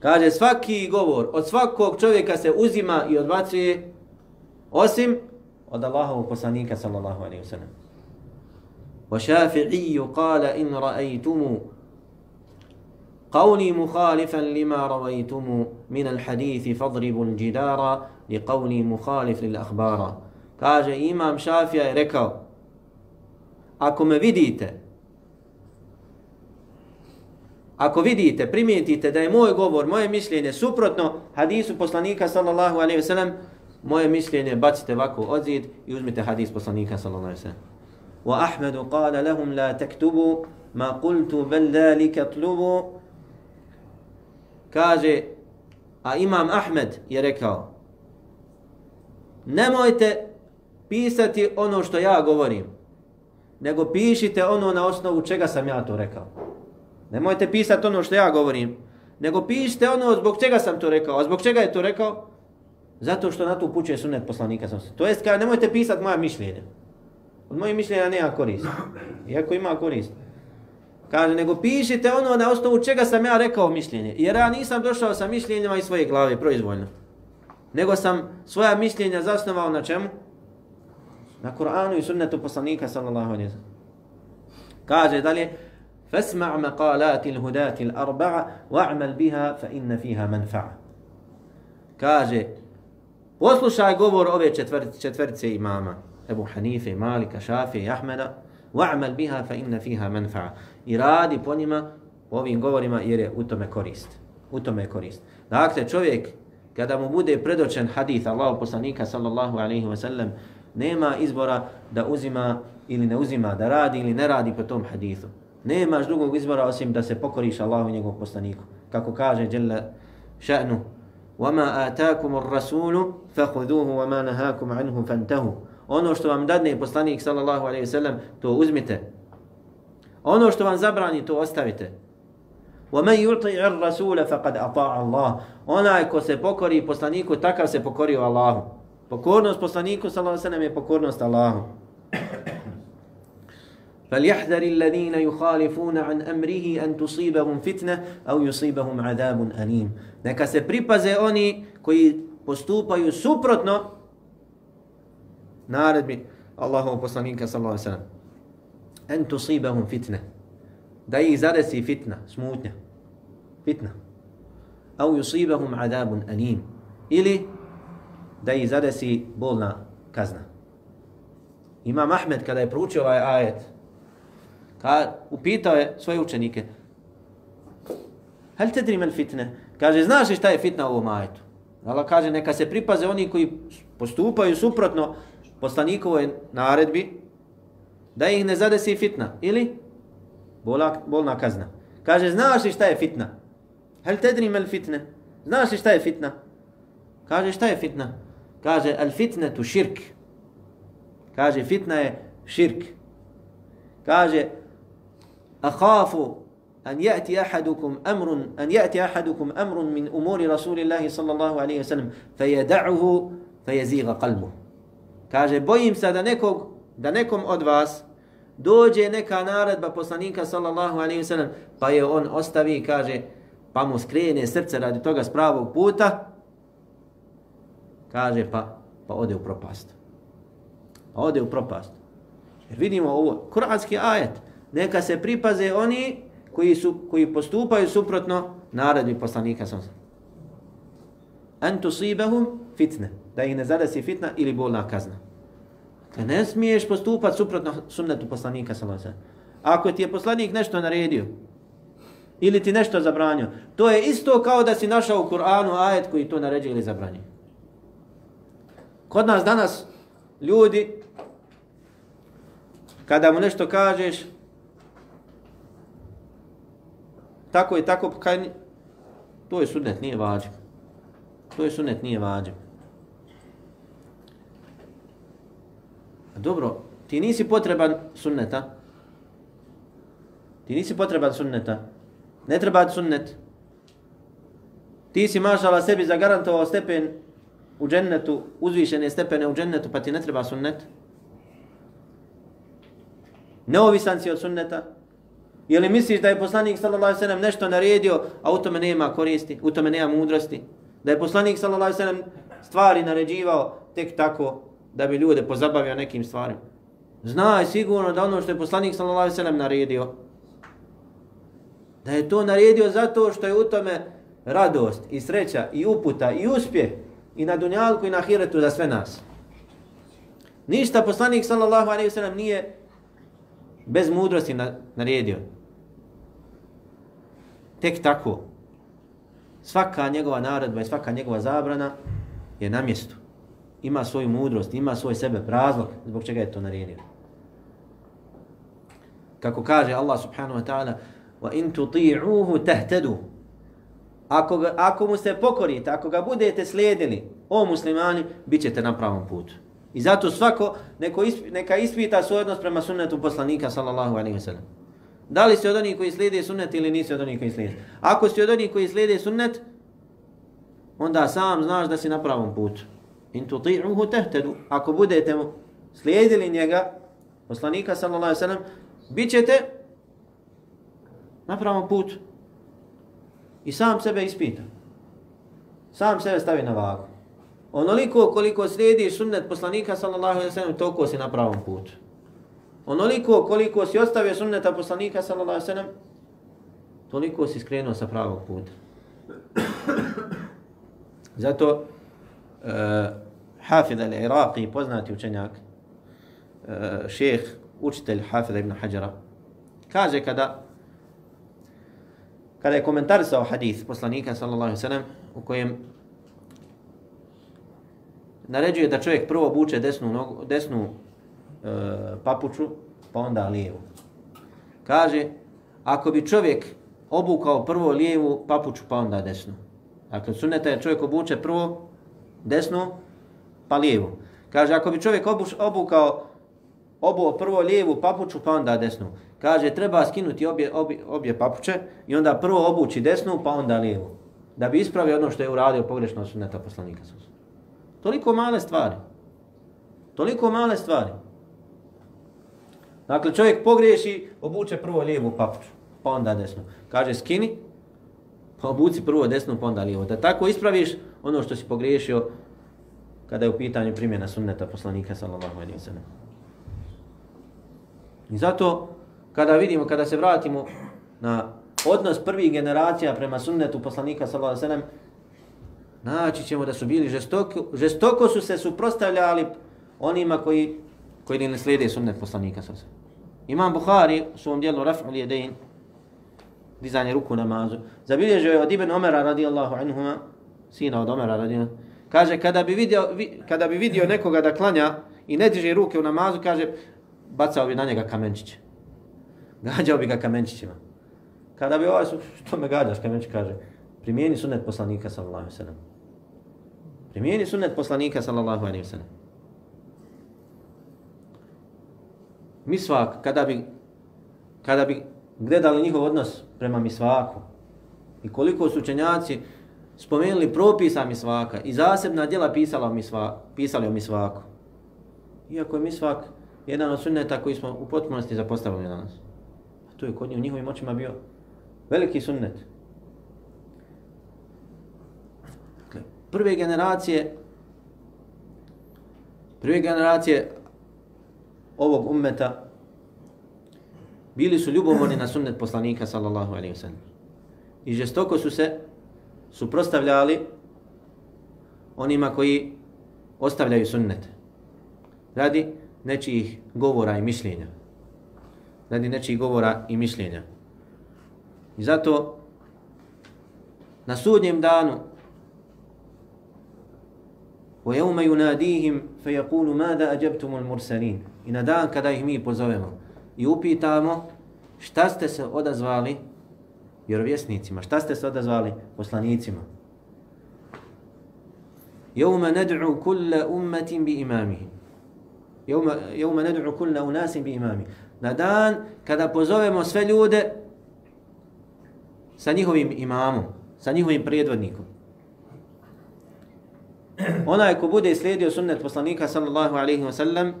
Kaže svaki govor od svakog čovjeka se uzima i odbacuje osim od Allahovog poslanika sallallahu alejhi ve sellem. وشافعي قال إن رأيتم قولي مخالفا لما رويتم من الحديث فاضربوا الجدار لقولي مخالف للأخبار kaže imam Šafija je rekao ako ako vidite, primijetite da je moj govor, moje mišljenje suprotno hadisu poslanika sallallahu alaihi ve sellem, moje mišljenje bacite ovako odzid i uzmite hadis poslanika sallallahu alaihi ve sellem. Wa قال qala lahum la ما ma بل ذلك اطلبوا tlubu kaže a imam Ahmed je rekao nemojte pisati ono što ja govorim, nego pišite ono na osnovu čega sam ja to rekao. Nemojte pisati ono što ja govorim, nego pišite ono zbog čega sam to rekao. A zbog čega je to rekao? Zato što na to upućuje sunet poslanika. To jest kada nemojte pisati moja mišljenja. Od mojih mišljenja nema korist. Iako ima korist. Kaže, nego pišite ono na osnovu čega sam ja rekao mišljenje. Jer ja nisam došao sa mišljenjima iz svoje glave, proizvoljno. Nego sam svoja mišljenja zasnovao na čemu? na Kur'anu i sunnetu poslanika sallallahu alaihi wa Kaže dalje, فاسمع مقالات الهداة الأربعة واعمل بها فإن فيها منفعة. Kaže, poslušaj govor ove četvrti, četvrtice imama, Ebu Hanife, Malika, Šafe i Ahmeda, wa'mal biha fa inna fiha manfa'a. I radi po njima, po ovim govorima, jer je u tome korist. U tome je korist. Dakle, čovjek, kada mu bude predočen hadith Allahu poslanika sallallahu alaihi wa sallam, nema izbora da uzima ili ne uzima, da radi ili ne radi po tom hadithu. Nemaš drugog izbora osim da se pokoriš Allahu i njegovom poslaniku. Kako kaže Jalla ša'nu, وَمَا آتَاكُمُ الرَّسُولُ فَخُذُوهُ وَمَا نَهَاكُمْ عَنْهُ فَانْتَهُ Ono što vam dadne poslanik sallallahu alaihi sallam, to uzmite. Ono što vam zabrani, to ostavite. وَمَنْ يُطِعِ الرَّسُولَ فَقَدْ أَطَاعَ اللَّهُ Onaj ko se pokori poslaniku, takav se pokorio Allahu. Pokornost poslaniku sallallahu alejhi ve sellem je pokornost Allahu. فليحذر الذين يخالفون عن أمره أن تصيبهم فتنة أو يصيبهم عذاب أليم. Neka se pripaze oni koji postupaju suprotno naredbi Allahov poslanika sallallahu alejhi ve sellem. An tusibahum fitna. Da ih zadesi fitna, smutnja. Fitna. Au yusibahum adabun anim. Ili da ih zadesi bolna kazna. Imam Ahmed kada je proučio ovaj ajet, ka, upitao je svoje učenike, Hel te drimel fitne? Kaže, znaš li šta je fitna u ovom ajetu? Allah kaže, neka se pripaze oni koji postupaju suprotno poslanikovoj naredbi, da ih ne zadesi fitna. Ili? Bola, bolna kazna. Kaže, znaš li šta je fitna? Hel te drimel fitne? Znaš li šta je fitna? Kaže, šta je fitna? Kaže, al fitnetu širk. Kaže, fitna je širk. Kaže, akhafu an yati ahadukum amrun an yati ahadukum amrun min umuri rasulillahi sallallahu alayhi wasallam fayad'uhu fayazigha qalbuhu. Kaže, bojim se da nekog da nekom od vas dođe neka naredba poslanika sallallahu alaihi wasallam pa je on ostavi kaže pa mu skrene srce radi toga s pravog puta kaže pa, pa ode u propast. Pa ode u propast. Jer vidimo ovo, kuranski ajet, neka se pripaze oni koji, su, koji postupaju suprotno naredbi poslanika sallallahu alaihi wasallam. En tusibahum fitne, da ih ne zadesi fitna ili bolna kazna. Dakle, ne smiješ postupati suprotno sunnetu poslanika sallallahu. Ako ti je poslanik nešto naredio, ili ti nešto zabranio, to je isto kao da si našao u Kur'anu ajet koji to naređuje ili zabranio. Kod nas danas ljudi, kada mu nešto kažeš, tako i tako, pa kaj, to je sunnet, nije vađib. To je sunnet, nije vađib. Dobro, ti nisi potreban sunneta. Ti nisi potreban sunneta. Ne treba sunnet. Ti si mašala sebi zagarantovao stepen u džennetu, uzvišene stepene u džennetu, pa ti ne treba sunnet. Neovisan si od sunneta. Ili misliš da je poslanik sallallahu alejhi ve sellem nešto naredio, a u tome nema koristi, u tome nema mudrosti? Da je poslanik sallallahu alejhi ve sellem stvari naređivao tek tako da bi ljude pozabavio nekim stvarima. Znaj sigurno da ono što je poslanik sallallahu alejhi ve sellem naredio da je to naredio zato što je u tome radost i sreća i uputa i uspjeh i na dunjalku i na ahiretu za sve nas. Ništa poslanik sallallahu alejhi ve sellem nije bez mudrosti naredio. Tek tako. Svaka njegova naredba i svaka njegova zabrana je na mjestu. Ima svoju mudrost, ima svoj sebe razlog zbog čega je to naredio. Kako kaže Allah subhanahu wa ta'ala wa in tuti'uhu tahtadu ako, ga, ako mu se pokorite, ako ga budete slijedili, o muslimani, bit ćete na pravom putu. I zato svako neko isp, neka ispita svoj odnos prema sunnetu poslanika, sallallahu alaihi wa sallam. Da li si od onih koji slijede sunnet ili nisi od onih koji slijede? Ako si od onih koji slijede sunnet, onda sam znaš da si na pravom putu. In tuti'uhu tehtedu. Ako budete mu slijedili njega, poslanika, sallallahu alaihi ve sallam, bit ćete na pravom putu. I sam sebe ispita. Sam sebe stavi na vagu. Onoliko koliko slijediš sunnet poslanika sallallahu alejhi ve sellem, toliko si na pravom putu. Onoliko koliko si ostavio sunneta poslanika sallallahu alejhi ve sellem, toliko si skrenuo sa pravog puta. Zato Eh, uh, Hafid al-Iraqi, poznati učenjak, eh, uh, šeheh, učitelj Hafid ibn Hajara, kaže kada kada je komentarisao hadith poslanika sallallahu alejhi ve sellem u kojem naređuje da čovjek prvo obuče desnu nogu, desnu e, papuču, pa onda lijevu. Kaže, ako bi čovjek obukao prvo lijevu papuču, pa onda desnu. Dakle, suneta je čovjek obuče prvo desnu, pa lijevu. Kaže, ako bi čovjek obuš, obukao obuo prvo lijevu papuču, pa onda desnu. Kaže, treba skinuti obje, obje, obje papuče i onda prvo obući desnu, pa onda lijevu. Da bi ispravio ono što je uradio pogrešno sunneta poslanika. Toliko male stvari. Toliko male stvari. Dakle, čovjek pogriješi, obuče prvo lijevu papuču, pa onda desnu. Kaže, skini, pa obuci prvo desnu, pa onda lijevu. Da tako ispraviš ono što si pogriješio kada je u pitanju primjena sunneta poslanika, sallallahu alaihi wa sallam. I zato, kada vidimo, kada se vratimo na odnos prvih generacija prema sunnetu poslanika, sallallahu alaihi wa sallam, naći ćemo da su bili žestoko, žestoko su se suprostavljali onima koji, koji ne slijede sunnet poslanika, sallallahu alaihi wa sallam. Imam Bukhari u svom dijelu Raf'ul Jedein, dizanje ruku namazu, zabilježio je od Ibn Omera radijallahu anhuma, sina od Omera radijallahu kaže kada bi vidio, vi, kada bi vidio nekoga da klanja i ne diže ruke u namazu, kaže bacao bi na njega kamenčiće. Gađao bi ga kamenčićima. Kada bi ovaj, što me gađaš, kamenčić kaže, primijeni sunnet poslanika sallallahu alaihi sallam. Primijeni sunnet poslanika sallallahu alaihi sallam. Misvak, kada bi, kada bi gledali njihov odnos prema misvaku i koliko su učenjaci spomenuli propisa misvaka i zasebna djela pisala o misva, pisali o misvaku. Iako je misvak jedan od sunneta koji smo u potpunosti zapostavili danas. A to je kod njih u njihovim očima bio veliki sunnet. Dakle, prve generacije prve generacije ovog ummeta bili su ljubomorni na sunnet poslanika sallallahu alaihi wa sallam. I žestoko su se suprostavljali onima koji ostavljaju sunnet. Radi nečijih govora i mišljenja. Radi nečijih govora i mišljenja. I zato na sudnjem danu وَيَوْمَ يُنَادِيهِمْ فَيَقُولُ مَاذَا أَجَبْتُمُ الْمُرْسَلِينَ I na dan kada ih mi pozovemo i upitamo šta ste se odazvali vjerovjesnicima. Šta ste se odazvali? Poslanicima. Jevme ned'u kulle ummetin bi imamihim. Jevme ned'u kulle unasim bi imamihim. Na dan kada pozovemo sve ljude sa njihovim imamom, sa njihovim predvodnikom. Onaj ko bude slijedio sunnet poslanika sallallahu alaihi wa sallam,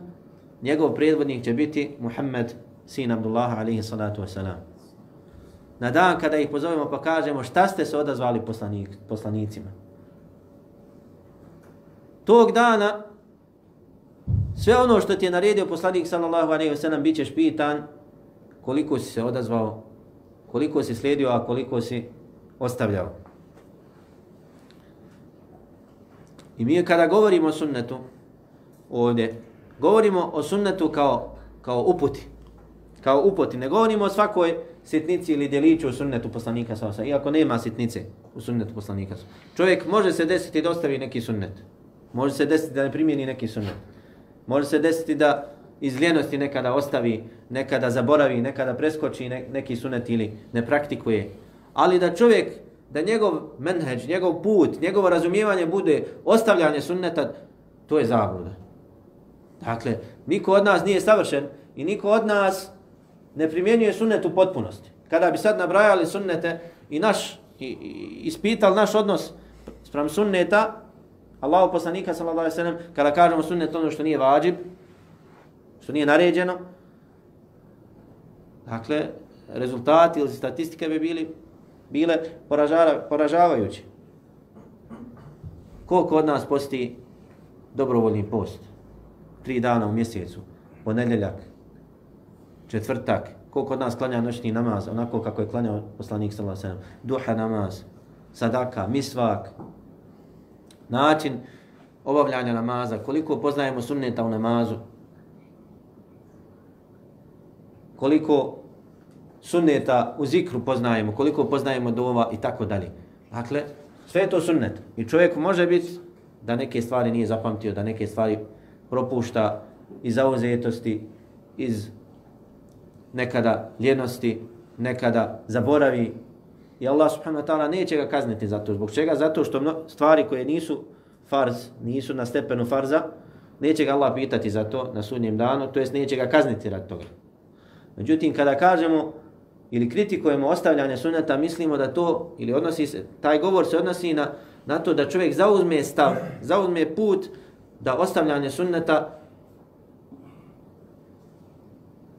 njegov predvodnik će biti Muhammed sin Abdullah alaihi salatu wa salam. Na dan kada ih pozovemo pa kažemo šta ste se odazvali poslanik, poslanicima. Tog dana sve ono što ti je naredio poslanik sallallahu alaihi wa sallam bit ćeš pitan koliko si se odazvao, koliko si slijedio, a koliko si ostavljao. I mi kada govorimo o sunnetu ovdje, govorimo o sunnetu kao, kao uputi. Kao uputi. Ne govorimo o svakoj sitnici ili djeliću u sunnetu poslanika sa osa. Iako nema sitnice u sunnetu poslanika sa Čovjek može se desiti da ostavi neki sunnet. Može se desiti da ne primijeni neki sunnet. Može se desiti da iz ljenosti nekada ostavi, nekada zaboravi, nekada preskoči neki sunnet ili ne praktikuje. Ali da čovjek da njegov menheđ, njegov put, njegovo razumijevanje bude ostavljanje sunneta, to je zabluda. Dakle, niko od nas nije savršen i niko od nas ne primjenjuje sunnet u potpunosti. Kada bi sad nabrajali sunnete i naš, i, i, ispitali naš odnos sprem sunneta, Allahu poslanika sallallahu alejhi ve sellem kada kažemo sunnet ono što nije vađib, što nije naređeno, dakle, rezultati ili statistike bi bili bile poražara, poražavajuće. Koliko od nas posti dobrovoljni post? Tri dana u mjesecu, ponedjeljak, četvrtak, koliko od nas klanja noćni namaz, onako kako je klanjao poslanik sallallahu alejhi ve sellem, duha namaz, sadaka, misvak, način obavljanja namaza, koliko poznajemo sunneta u namazu, koliko sunneta u zikru poznajemo, koliko poznajemo dova i tako dalje. Dakle, sve je to sunnet. I čovjek može biti da neke stvari nije zapamtio, da neke stvari propušta iz zauzetosti, iz nekada ljenosti, nekada zaboravi. I Allah subhanahu wa ta'ala neće ga kazniti za to. Zbog čega? Zato što stvari koje nisu farz, nisu na stepenu farza, neće ga Allah pitati za to na sudnjem danu, to jest neće ga kazniti rad toga. Međutim, kada kažemo ili kritikujemo ostavljanje sunneta, mislimo da to, ili odnosi se, taj govor se odnosi na, na to da čovjek zauzme stav, zauzme put da ostavljanje sunneta,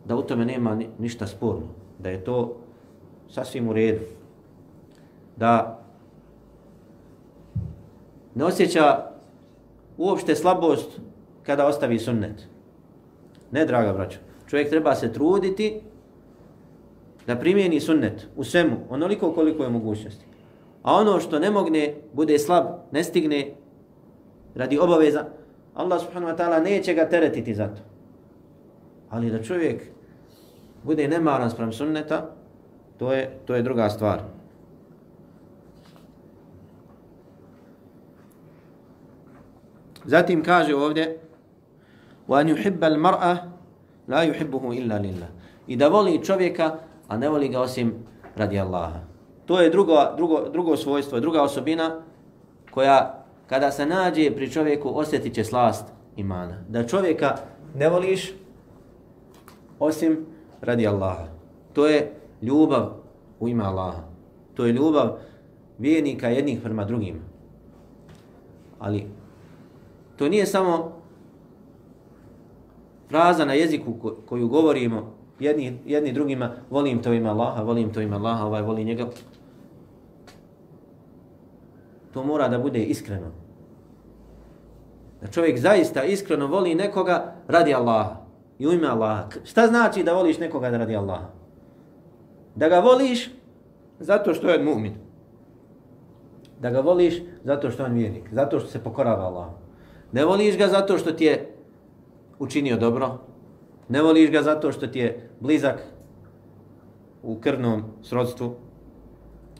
da u tome nema ništa sporno, da je to sasvim u redu, da ne osjeća uopšte slabost kada ostavi sunnet. Ne, draga braćo, čovjek treba se truditi da primijeni sunnet u svemu, onoliko koliko je mogućnosti. A ono što ne mogne, bude slab, ne stigne radi obaveza, Allah subhanahu wa ta'ala neće ga teretiti za to Ali da čovjek bude nemaran sprem sunneta, to je, to je druga stvar. Zatim kaže ovdje وَأَنْ يُحِبَّ الْمَرْأَ لَا يُحِبُّهُ إِلَّا لِلَّهِ I da voli čovjeka a ne voli ga osim radi Allaha. To je drugo, drugo, drugo svojstvo, druga osobina koja kada se nađe pri čovjeku osjetit će slast imana. Da čovjeka ne voliš osim radi Allaha. To je ljubav u ime Allaha. To je ljubav vjernika jednih prema drugim. Ali to nije samo fraza na jeziku koju govorimo jedni, jedni drugima, volim to ime Allaha, volim to ime Allaha, ovaj voli njega. To mora da bude iskreno. Da čovjek zaista iskreno voli nekoga radi Allaha i u ime Allaha. Šta znači da voliš nekoga radi Allaha? Da ga voliš zato što je mu'min. Da ga voliš zato što je on vjernik, zato što se pokorava Allahu. Ne voliš ga zato što ti je učinio dobro, Ne voliš ga zato što ti je blizak u krvnom srodstvu.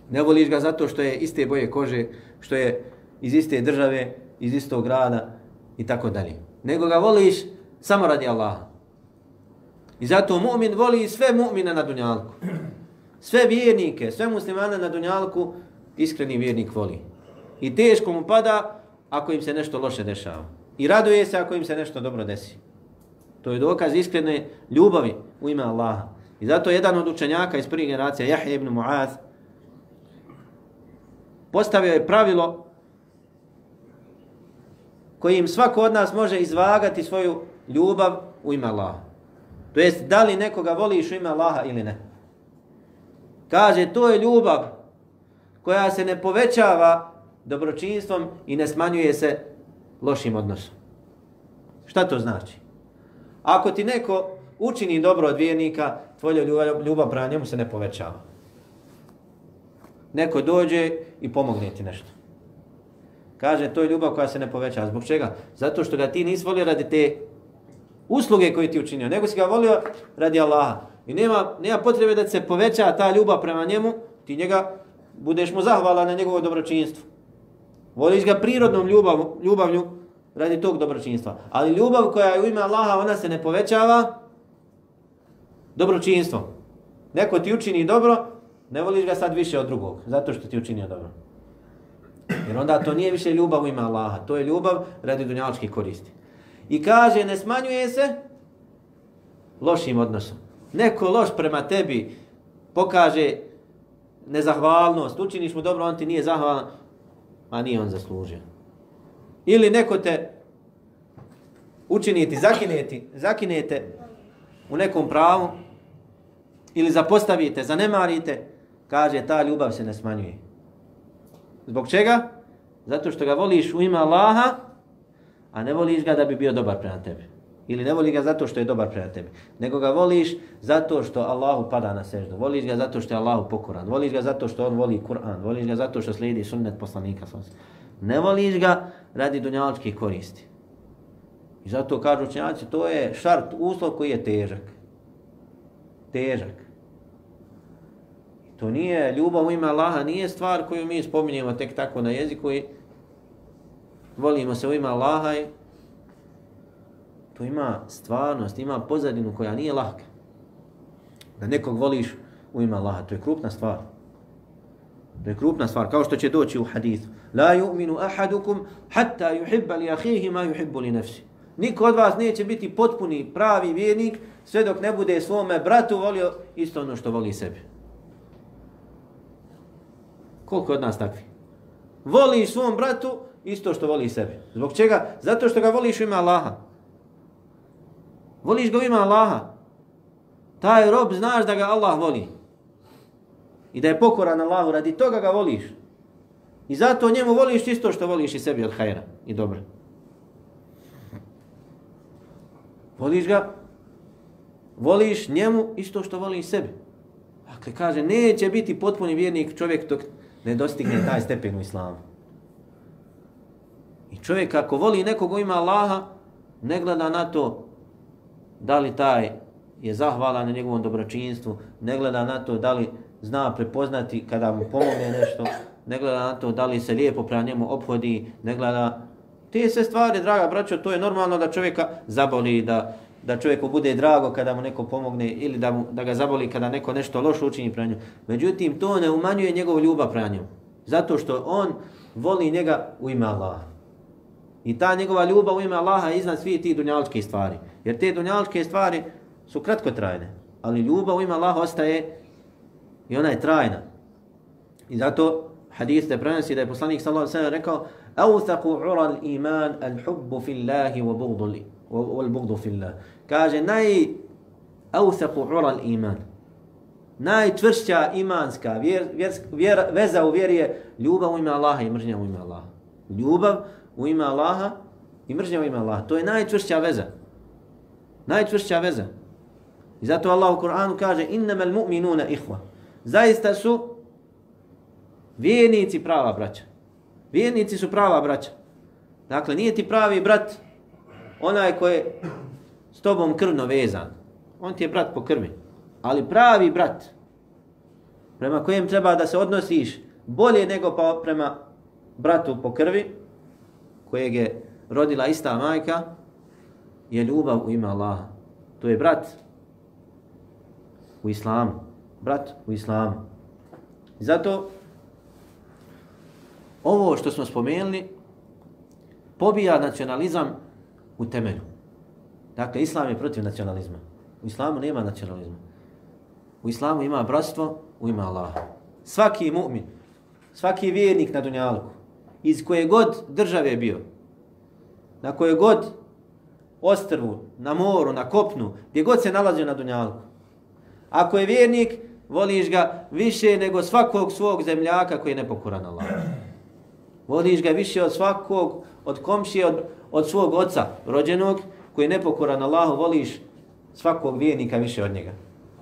Ne voliš ga zato što je iste boje kože, što je iz iste države, iz istog grada i tako dalje. Nego ga voliš samo radi Allaha. I zato mu'min voli sve mu'mine na dunjalku. Sve vjernike, sve muslimane na Dunjalku, iskreni vjernik voli. I teško mu pada ako im se nešto loše dešava. I raduje se ako im se nešto dobro desi. To je dokaz iskrene ljubavi u ime Allaha. I zato jedan od učenjaka iz prvih generacija, Jahje ibn Mu'az, postavio je pravilo kojim svako od nas može izvagati svoju ljubav u ime Allaha. To jest, da li nekoga voliš u ime Allaha ili ne. Kaže, to je ljubav koja se ne povećava dobročinstvom i ne smanjuje se lošim odnosom. Šta to znači? Ako ti neko učini dobro od vjernika, tvoja ljubav, ljubav prema njemu se ne povećava. Neko dođe i pomogne ti nešto. Kaže, to je ljubav koja se ne povećava. Zbog čega? Zato što ga ti nisi volio radi te usluge koje ti učinio, nego si ga volio radi Allaha. I nema, nema potrebe da se poveća ta ljubav prema njemu, ti njega budeš mu zahvala na njegovo dobročinstvo. Voliš ga prirodnom ljubav, ljubavlju radi tog dobročinstva. Ali ljubav koja je u ime Allaha, ona se ne povećava dobročinstvom. Neko ti učini dobro, ne voliš ga sad više od drugog, zato što ti učinio dobro. Jer onda to nije više ljubav u ime Allaha, to je ljubav radi dunjaličkih koristi. I kaže, ne smanjuje se lošim odnosom. Neko loš prema tebi pokaže nezahvalnost, učiniš mu dobro, on ti nije zahvalan, a nije on zaslužio. Ili neko te učiniti, zakineti, zakinete u nekom pravu, ili zapostavite, zanemarite, kaže, ta ljubav se ne smanjuje. Zbog čega? Zato što ga voliš u ime Allaha, a ne voliš ga da bi bio dobar prema tebi. Ili ne voli ga zato što je dobar prema tebi. Nego ga voliš zato što Allahu pada na seždu. Voliš ga zato što je Allahu pokoran. Voliš ga zato što on voli Kur'an. Voliš ga zato što slijedi sunnet poslanika. Ne voliš ga radi dunjaličkih koristi. I zato kažu učenjaci, to je šart, uslov koji je težak. Težak. To nije ljubav u ime Allaha, nije stvar koju mi spominjemo tek tako na jeziku i volimo se u ime Allaha i to ima stvarnost, ima pozadinu koja nije lahka. Da nekog voliš u ime Allaha, to je krupna stvar. To je krupna stvar, kao što će doći u hadithu. La yu'minu ahadukum hatta yuhibba li ahihi ma yuhibbu li nafsi. Niko od vas neće biti potpuni pravi vjernik sve dok ne bude svome bratu volio isto ono što voli sebi. Koliko od nas takvi? Voli svom bratu isto što voli sebe. Zbog čega? Zato što ga voliš u ime Allaha. Voliš ga u ime Allaha. Taj rob znaš da ga Allah voli. I da je pokoran Allahu, radi toga ga voliš. I zato njemu voliš isto što voliš i sebi od hajera i dobra. Voliš ga, voliš njemu isto što voliš sebi. Dakle, kaže, neće biti potpuni vjernik čovjek dok ne dostigne taj stepen u islamu. Čovjek ako voli nekog ima Allaha, ne gleda na to da li taj je zahvalan na njegovom dobročinstvu, ne gleda na to da li zna prepoznati kada mu pomogne nešto, ne gleda na to da li se lijepo prema njemu obhodi, ne gleda... Te sve stvari, draga braćo, to je normalno da čovjeka zaboli, da, da čovjeku bude drago kada mu neko pomogne ili da, mu, da ga zaboli kada neko nešto loše učini prema njemu. Međutim, to ne umanjuje njegovu ljubav prema njemu. Zato što on voli njega u ime Allaha. I ta njegova ljubav u ime Allaha je iznad svih tih dunjaličkih stvari. Jer te dunjaličke stvari su kratkotrajne. Ali ljubav u ime Allaha ostaje i ona je trajna. I zato hadis te prenosi da je poslanik sallallahu alejhi ve sellem rekao: "Awthaqu 'ura al-iman al-hubbu fillahi wa bughdu li wal bughdu fillah." Kaže naj awthaqu 'ura al-iman. Najčvršća imanska vjer, vjer, vjer, veza u vjeri je ljubav u ime Allaha i mržnja u ime Allaha. Ljubav u ime Allaha i mržnja u ime Allaha. To je najčvršća veza. Najčvršća veza. I zato Allah u Kur'anu kaže: "Innamal mu'minuna ikhwa." Zaista su Vjernici prava braća. Vjernici su prava braća. Dakle, nije ti pravi brat onaj koji je s tobom krvno vezan. On ti je brat po krvi. Ali pravi brat, prema kojem treba da se odnosiš bolje nego pa prema bratu po krvi, kojeg je rodila ista majka, je ljubav u ime Allaha. To je brat u islamu. brat u islamu. Zato ovo što smo spomenuli pobija nacionalizam u temelju. Dakle, islam je protiv nacionalizma. U islamu nema nacionalizma. U islamu ima bratstvo u ime Allaha. Svaki mu'min, svaki vjernik na dunjalku, iz koje god države bio, na koje god ostrvu, na moru, na kopnu, gdje god se nalazio na dunjalku. Ako je vjernik, voliš ga više nego svakog svog zemljaka koji je nepokoran Allah. Voliš ga više od svakog, od komšije, od, od svog oca rođenog, koji je nepokoran Allahu, voliš svakog vjernika više od njega.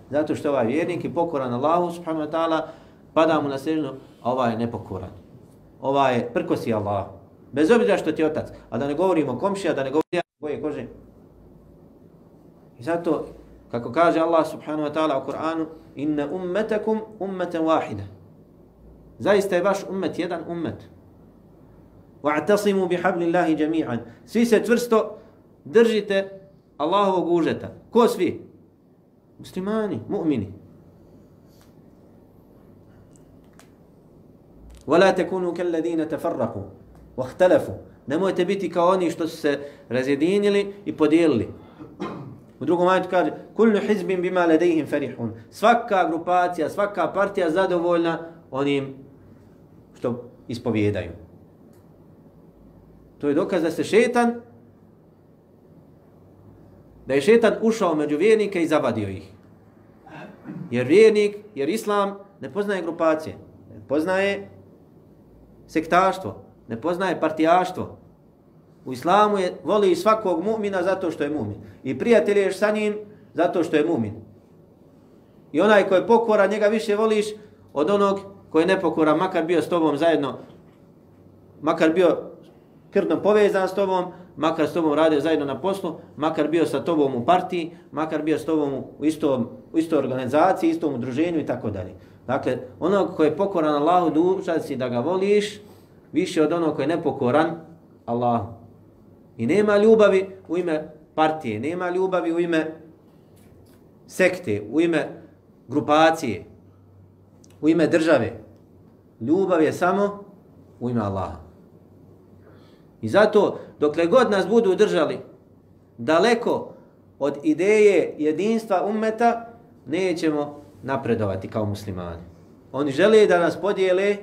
Zato što ovaj vjernik je pokoran Allahu, subhanahu wa ta'ala, pada mu na sežnu, a ovaj je nepokoran. Ovaj prkosi Allah. Bez obzira što ti je otac. A da ne govorimo komšija, da ne govorimo boje kože. I zato, kako kaže Allah subhanahu wa ta'ala u Kur'anu, inna ummetakum ummeten wahida. Zaista je vaš ummet jedan ummet. Wa'tasimu bihablillahi jami'an. Svi se čvrsto držite Allahovog užeta. Ko svi? Muslimani, mu'mini. ولا تكونوا كالذين تفرقوا واختلفوا nemojte biti kao oni što su se razjedinili i podijelili. U drugom ajetu kaže kullu hizbin bima ladayhim farihun. Svaka grupacija, svaka partija zadovoljna onim što ispovjedaju. To je dokaz da se šetan da je šetan ušao među vjernike i zavadio ih. Jer vjernik, jer islam ne poznaje grupacije, ne poznaje sektaštvo, ne poznaje partijaštvo. U islamu je voli svakog mu'mina zato što je mu'min. I prijatelješ sa njim zato što je mu'min. I onaj ko je pokora, njega više voliš od onog koji je nepokora, makar bio s tobom zajedno, makar bio krvno povezan s tobom, makar s tobom radio zajedno na poslu, makar bio sa tobom u partiji, makar bio s tobom u istom, u istoj organizaciji, istom udruženju i tako dalje. Dakle, onog koji je pokoran Allahu dužan si da ga voliš više od onog koji je nepokoran Allahu. I nema ljubavi u ime partije, nema ljubavi u ime sekte, u ime grupacije, u ime države. Ljubav je samo u ime Allaha. I zato, dokle god nas budu držali daleko od ideje jedinstva ummeta, nećemo napredovati kao muslimani. Oni žele da nas podijele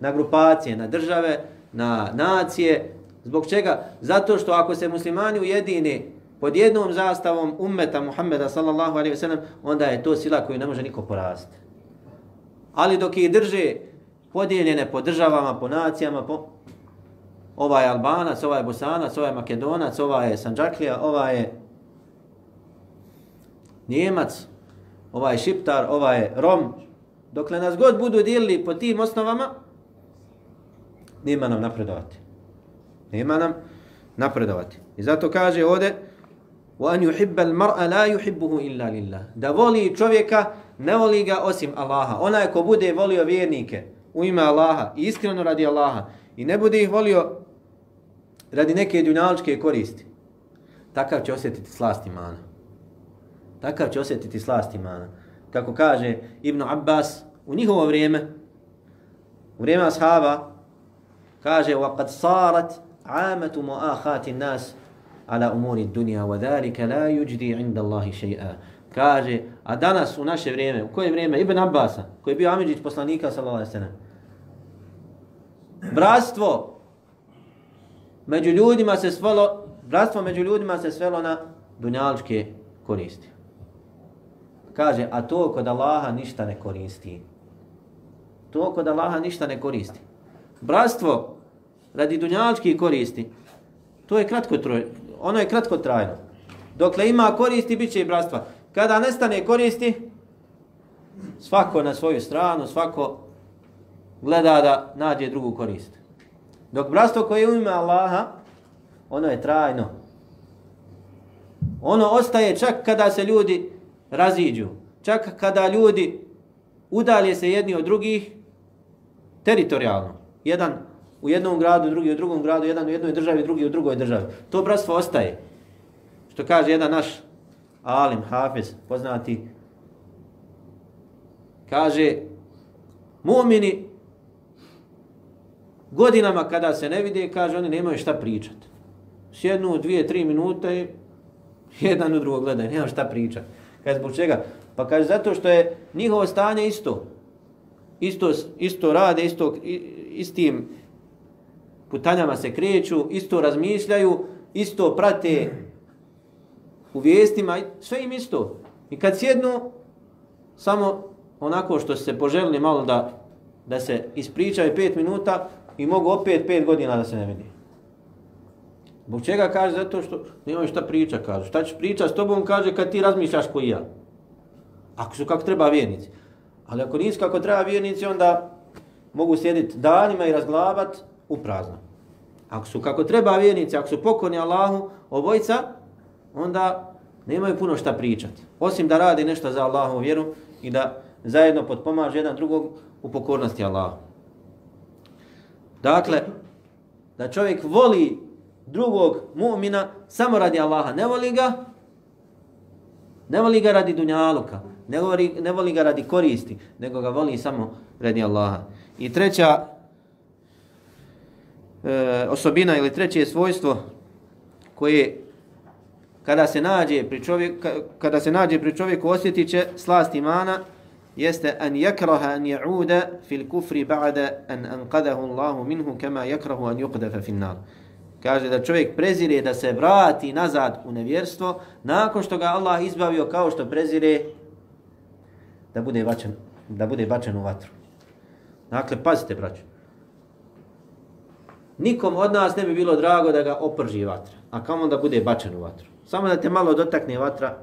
na grupacije, na države, na nacije. Zbog čega? Zato što ako se muslimani ujedine pod jednom zastavom ummeta Muhammeda sallallahu alaihi ve sellem, onda je to sila koju ne može niko poraziti. Ali dok ih drže podijeljene po državama, po nacijama, po ovaj je Albanac, ovaj je Bosanac, ovaj je Makedonac, ovaj je Sanđaklija, ovaj je Njemac, ovaj je Šiptar, ovaj je Rom. Dokle nas god budu dijelili po tim osnovama, nema nam napredovati. Nema nam napredovati. I zato kaže ovdje وَأَنْ يُحِبَّ الْمَرْأَ لَا يُحِبُّهُ إِلَّا لِلَّهِ Da voli čovjeka, ne voli ga osim Allaha. Onaj ko bude volio vjernike u ime Allaha, iskreno radi Allaha, i ne bude ih volio radi neke dunjaličke koristi, takav će osjetiti slast imana. Takav će osjetiti slast imana. Kako kaže Ibn Abbas, u njihovo vrijeme, u vrijeme ashaba, kaže وَقَدْ صَارَتْ عَامَةُ مُؤَخَاتِ النَّاسِ ala umuri dunja wa dhalika la yujdi inda Allahi shay'a. Kaže, a danas u naše vrijeme, u koje vrijeme? Ibn Abbasa, koji je bio Amidžić poslanika sallallahu alejhi ve sellem. Bratstvo među ljudima se svelo, bratstvo među ljudima se svelo na dunjaličke koristi. Kaže, a to kod Allaha ništa ne koristi. To kod Allaha ništa ne koristi. Bratstvo radi dunjaličke koristi, to je kratko troj, ono je kratko trajno. Dokle ima koristi, bit će i bratstva. Kada nestane koristi, svako na svoju stranu, svako gleda da nađe drugu korist. Dok bratstvo koje u ime Allaha, ono je trajno. Ono ostaje čak kada se ljudi raziđu. Čak kada ljudi udalje se jedni od drugih teritorijalno. Jedan u jednom gradu, drugi u drugom gradu, jedan u jednoj državi, drugi u drugoj državi. To bratstvo ostaje. Što kaže jedan naš alim, hafiz, poznati, Kaže, mu'mini godinama kada se ne vide, kaže, oni nemaju šta pričati. Sjednu dvije, tri minute jedan u drugog gledaju, nema šta pričati. Kaže, zbog čega? Pa kaže, zato što je njihovo stanje isto. Isto, isto rade, isto, istim putanjama se kreću, isto razmišljaju, isto prate u vijestima, sve im isto. I kad sjednu, samo onako što se poželili malo da, da se ispričaju pet minuta i mogu opet pet godina da se ne vidi. Bog čega kaže? Zato što nemoj šta priča, kaže. Šta ćeš pričati s tobom, kaže, kad ti razmišljaš koji ja. Ako su kako treba vjernici. Ali ako nisu kako treba vjernici, onda mogu sjediti danima i razglabat u prazno. Ako su kako treba vjernici, ako su pokorni Allahu, obojica, onda nemaju puno šta pričati. Osim da radi nešto za Allahu vjeru i da zajedno potpomaže jedan drugog u pokornosti Allahu. Dakle, da čovjek voli drugog mu'mina samo radi Allaha, ne voli ga, ne voli ga radi dunjaluka, ne voli, ne voli ga radi koristi, nego ga voli samo radi Allaha. I treća e, osobina ili treće svojstvo koje kada se nađe pri čovjeku kada se nađe pri čovjeku osjetit će slast imana jeste an yakraha an ya'uda fil kufri ba'da an anqadahu Allahu minhu kama yakrahu an yuqdafa fin nar kaže da čovjek prezire da se vrati nazad u nevjerstvo nakon što ga Allah izbavio kao što prezire da bude bačen da bude bačen u vatru. Dakle pazite braćo. Nikom od nas ne bi bilo drago da ga oprži vatra a kamo da bude bačen u vatru. Samo da te malo dotakne vatra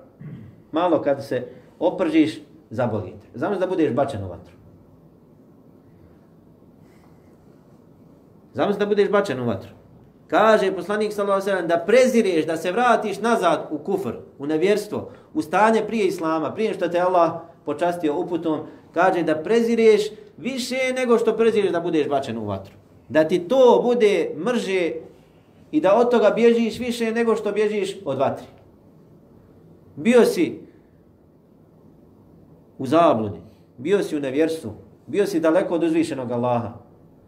malo kad se opržiš zabolite Zamiš da budeš bačen u vatru? Zamiš da budeš bačen u vatru. Kaže poslanik sallallahu alejhi da prezireš da se vratiš nazad u kufr, u nevjerstvo, u stanje prije islama, prije što te Allah počastio uputom, kaže da prezireš više nego što prezireš da budeš bačen u vatru. Da ti to bude mrže i da od toga bježiš više nego što bježiš od vatri. Bio si u zabludi, bio si u nevjerstvu, bio si daleko od uzvišenog Allaha,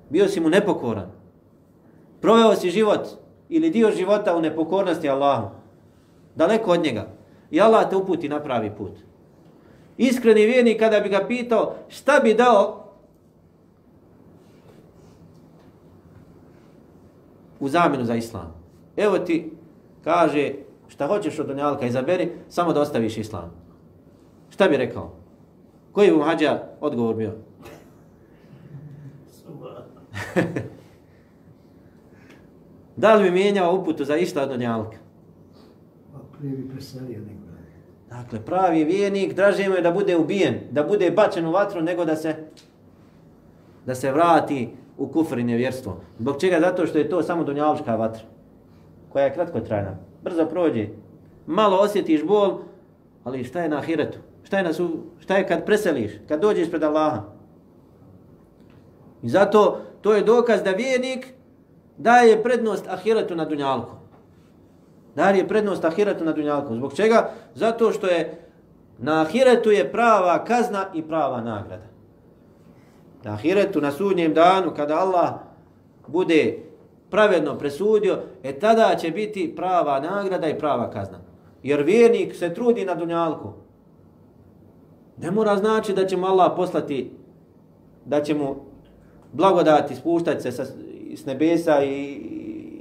bio si mu nepokoran, Proveo si život ili dio života u nepokornosti Allahu. Daleko od njega. I Allah te uputi na pravi put. Iskreni vjernik kada bi ga pitao šta bi dao u zamenu za islam. Evo ti kaže šta hoćeš od dunjalka izaberi, samo da ostaviš islam. Šta bi rekao? Koji bi mu hađa odgovor bio? Da li bi mijenjao uputu za išta od dunjalka? Pa prije bi preselio nego Dakle, pravi vijenik, draže mu je da bude ubijen, da bude bačen u vatru, nego da se da se vrati u kufr i nevjerstvo. Zbog čega? Zato što je to samo dunjalička vatra, koja je kratko trajna. Brzo prođe. Malo osjetiš bol, ali šta je na ahiretu? Šta je, na su, šta je kad preseliš? Kad dođeš pred Allaha? I zato to je dokaz da vijenik daje prednost ahiretu na dunjalku. Daje prednost ahiretu na dunjalku. Zbog čega? Zato što je na ahiretu je prava kazna i prava nagrada. Na ahiretu, na sudnjem danu, kada Allah bude pravedno presudio, e tada će biti prava nagrada i prava kazna. Jer vjernik se trudi na dunjalku. Ne mora znači da će mu Allah poslati, da će mu blagodati spuštati se sa, s nebesa i,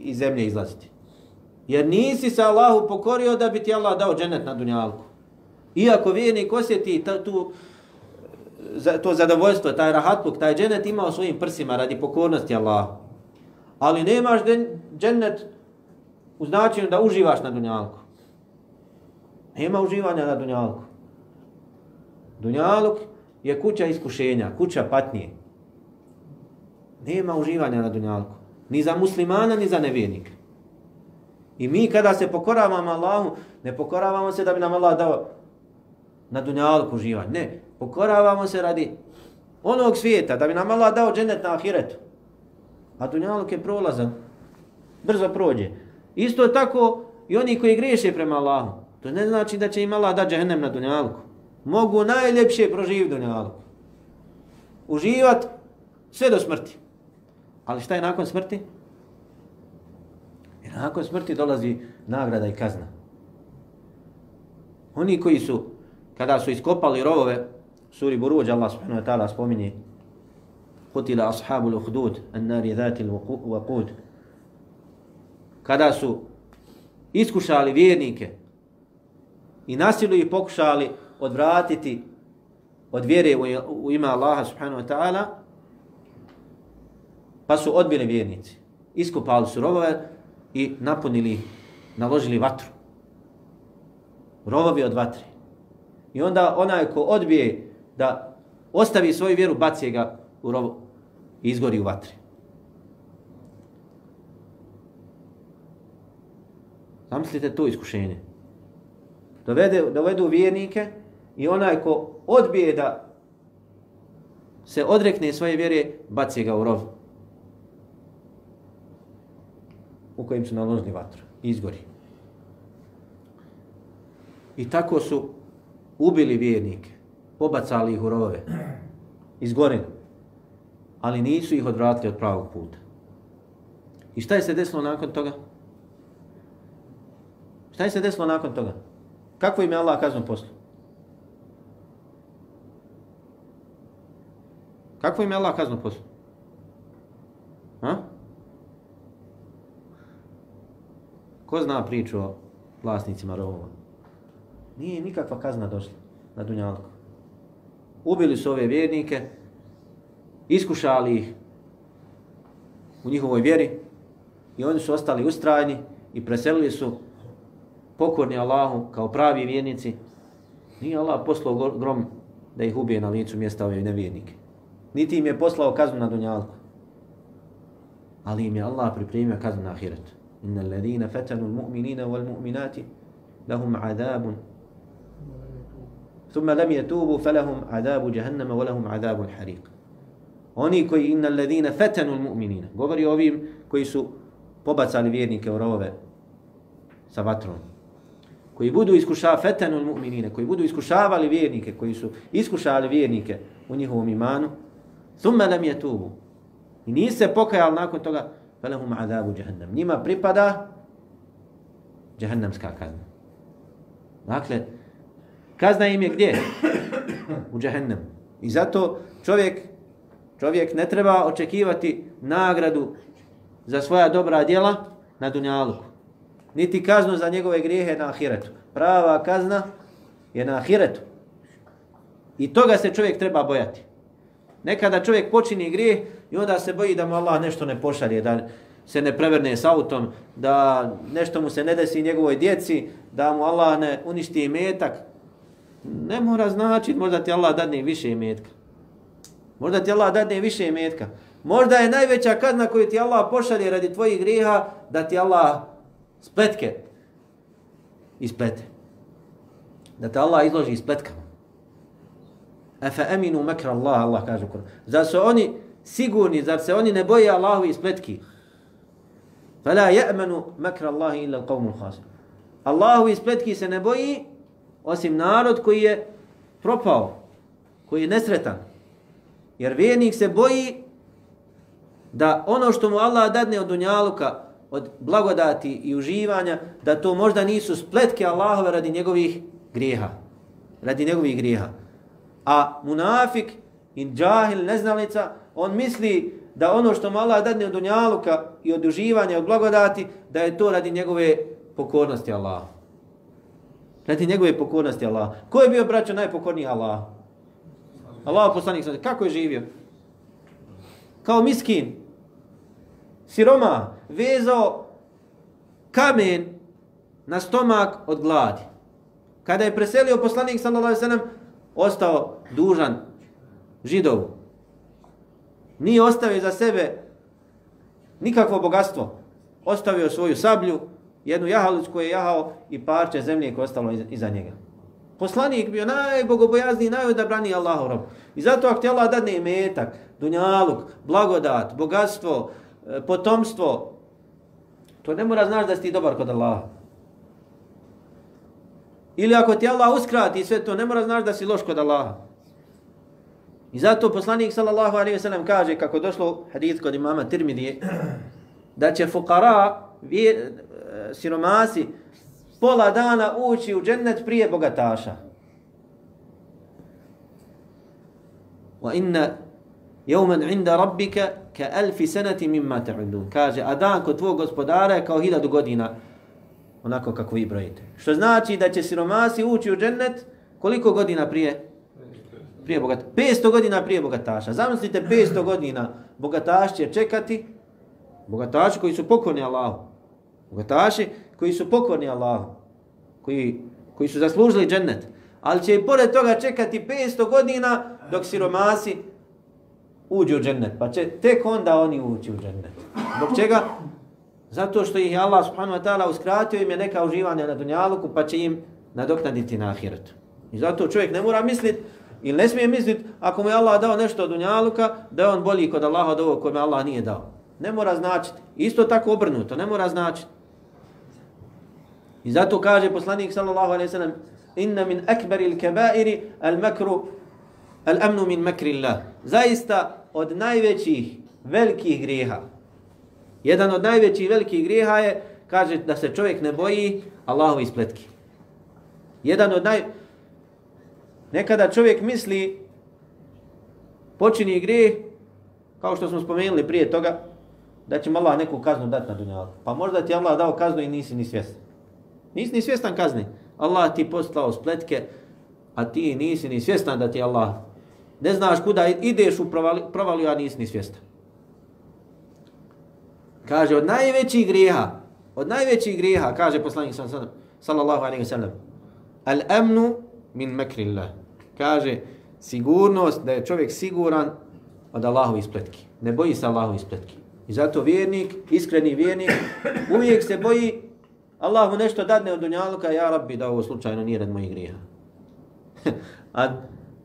i zemlje izlaziti. Jer nisi se Allahu pokorio da bi ti Allah dao dženet na dunjalku. Iako vjernik osjeti ta, tu, za, to zadovoljstvo, taj rahatluk, taj dženet ima u svojim prsima radi pokornosti Allahu. Ali nemaš dženet u značenju da uživaš na dunjalku. Nema uživanja na dunjalku. Dunjaluk je kuća iskušenja, kuća patnije. Nema uživanja na dunjalku. Ni za muslimana, ni za nevijenika. I mi kada se pokoravamo Allahu, ne pokoravamo se da bi nam Allah dao na dunjalku uživanje. Ne, pokoravamo se radi onog svijeta, da bi nam Allah dao džennet na ahiretu. A dunjaluk je prolazan. Brzo prođe. Isto tako i oni koji griješe prema Allahu. To ne znači da će im Allah dati džennem na dunjalku. Mogu najljepše proživiti dunjalku. uživat sve do smrti. Ali šta je nakon smrti? Jer nakon smrti dolazi nagrada i kazna. Oni koji su, kada su iskopali rovove, suri Buruđ, Allah subhanahu wa ta'ala spominje, Kutila ashabu l'uhdud, an nari dhati l'uqud. Kada su iskušali vjernike i nasilu ih pokušali odvratiti od vjere u ima Allaha subhanahu wa ta'ala, pa su odbili vjernici. Iskupali su rovove i napunili, naložili vatru. Rovovi od vatre. I onda onaj ko odbije da ostavi svoju vjeru, baci ga u rovo i izgori u vatri. Zamislite to iskušenje. Dovede, dovedu vjernike i onaj ko odbije da se odrekne svoje vjere, baci ga u rov u kojem su naložili vatru. Izgori. I tako su ubili vjernike, pobacali ih u rovove, izgorili, ali nisu ih odvratili od pravog puta. I šta je se desilo nakon toga? Šta je se desilo nakon toga? Kako im je Allah kaznu poslu? Kako im je Allah kaznu poslu? Ko zna priču o vlasnicima rovova? Nije nikakva kazna došla na Dunjalku. Ubili su ove vjernike, iskušali ih u njihovoj vjeri i oni su ostali ustrajni i preselili su pokorni Allahu kao pravi vjernici. Nije Allah poslao grom da ih ubije na licu mjesta ove nevjernike. Niti im je poslao kaznu na Dunjalku. Ali im je Allah pripremio kaznu na Ahiretu. إن الذين فتنوا المؤمنين والمؤمنات لهم عذاب ثم لم يتوبوا فلهم عذاب جهنم ولهم عذاب الحريق Oni koji inna alladhina fatanu almu'minina. Govori ovim koji su pobacali vjernike u rovove sa vatrom. Koji budu iskušavali fatanu almu'minina, koji budu iskušavali vjernike, koji su iskušali vjernike u njihovom imanu, thumma lam yatubu. I nisu se pokajali nakon toga, falahum azabu jahannam. Njima pripada jahannamska kazna. Dakle, kazna im je gdje? U jahannam. I zato čovjek, čovjek ne treba očekivati nagradu za svoja dobra djela na dunjaluku. Niti kaznu za njegove grijehe na ahiretu. Prava kazna je na ahiretu. I toga se čovjek treba bojati. Nekada čovjek počini grijeh i onda se boji da mu Allah nešto ne pošalje, da se ne prevrne s autom, da nešto mu se ne desi njegovoj djeci, da mu Allah ne uništi imetak. Ne mora znači, možda ti Allah dadne više imetka. Možda ti Allah dadne više imetka. Možda je najveća kazna koju ti Allah pošalje radi tvojih griha da ti Allah spletke isplete. Da te Allah izloži ispletkama. Afa aminu makra Allah, Allah kaže u Kur'an. Zar su oni sigurni, zar se oni ne boje Allahovi ispletki? Fala ya'manu makra Allah illa l'qawmu l'hasir. Allahu ispletki se ne boji osim narod koji je propao, koji je nesretan. Jer vjernik se boji da ono što mu Allah dadne od dunjaluka, od blagodati i uživanja, da to možda nisu spletke Allahove radi njegovih grijeha. Radi njegovih grijeha. A munafik i džahil, neznalica, on misli da ono što mu Allah dadne od dunjaluka i od uživanja, od blagodati, da je to radi njegove pokornosti Allah. Radi njegove pokornosti Allah. Ko je bio, braćo, najpokorniji Allah? Allah poslanik sam, kako je živio? Kao miskin, siroma, vezao kamen na stomak od gladi. Kada je preselio poslanik sallallahu alejhi ve sellem, ostao dužan židovu. Nije ostavio za sebe nikakvo bogatstvo. Ostavio svoju sablju, jednu jahalicu koju je jahao i parče zemlje koje je ostalo iza njega. Poslanik bio najbogobojazniji, najodabrani Allahov rob. I zato ako ti Allah dadne metak, dunjaluk, blagodat, bogatstvo, e, potomstvo, to ne mora znaš da si ti dobar kod Allaha. Ili ako ti Allah uskrati sve to, ne mora znaš da si loš kod Allaha. I zato poslanik sallallahu alaihi wasallam kaže, kako došlo hadith kod imama Tirmidije, da će fukara, vje, e, siromasi, pola dana ući u džennet prije bogataša. Wa inna yawman inda rabbika ka alfi sanati mimma ta'udun. Kaže, a dan kod tvog gospodara je kao hiljadu godina, onako kako vi brojite. Što znači da će siromasi ući u džennet koliko godina prije? Prije bogat 500 godina prije bogataša. Zamislite 500 godina bogataš će čekati, bogataši koji su pokorni Allahu. Bogataši koji su pokorni Allahu. Koji, koji su zaslužili džennet. Ali će i pored toga čekati 500 godina dok siromasi uđu u džennet. Pa će tek onda oni ući u džennet. Zbog čega? Zato što ih je Allah subhanahu wa ta'ala uskratio im je neka uživanja na dunjaluku pa će im nadoknaditi na ahiretu. I zato čovjek ne mora misliti ili ne smije misliti ako mu je Allah dao nešto od dunjaluka da je on bolji kod Allaha od ovog kojima Allah nije dao. Ne mora značiti. Isto tako obrnuto, ne mora značiti. I zato kaže poslanik sallallahu alejhi ve sellem inna min akbaril kaba'iri al makru al amnu min makri Zaista od najvećih velikih grijeha. Jedan od najvećih velikih grijeha je kaže da se čovjek ne boji Allahove ispletke. Jedan od naj Nekada čovjek misli počini grijeh kao što smo spomenuli prije toga da će Allah neku kaznu dati na dunjalu. Pa možda ti Allah dao kaznu i nisi ni svjestan. Nisi ni svjestan kazni. Allah ti poslao spletke, a ti nisi ni svjestan da ti Allah. Ne znaš kuda ideš u provaliju, a nisi ni svjestan. Kaže, od najvećih grijeha, od najvećih grijeha, kaže poslanik sallallahu alaihi wa sallam, al amnu min makrillah. Kaže, sigurnost, da je čovjek siguran od Allahovi spletki. Ne boji se Allahovi spletki. I zato vjernik, iskreni vjernik, uvijek se boji Allah mu nešto dadne od dunjaluka, ja rabbi da ovo slučajno nije red mojih grija. A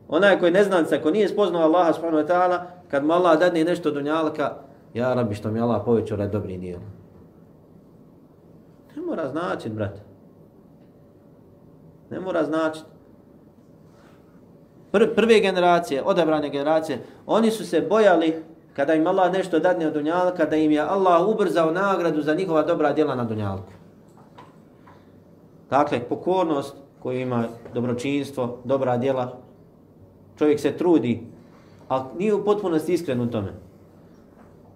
onaj koji ne neznanca, ko nije spoznao Allaha subhanahu wa ta'ala, kad mu Allah dadne nešto od dunjaluka, ja rabbi što mi Allah povećao red dobri dijel. Ne mora značit, brate. Ne mora značit. Pr prve generacije, odabrane generacije, oni su se bojali kada im Allah nešto dadne od dunjalka, da im je Allah ubrzao nagradu za njihova dobra djela na dunjalku. Dakle, pokornost koju ima dobročinstvo, dobra djela, čovjek se trudi, ali nije u potpunosti iskren u tome.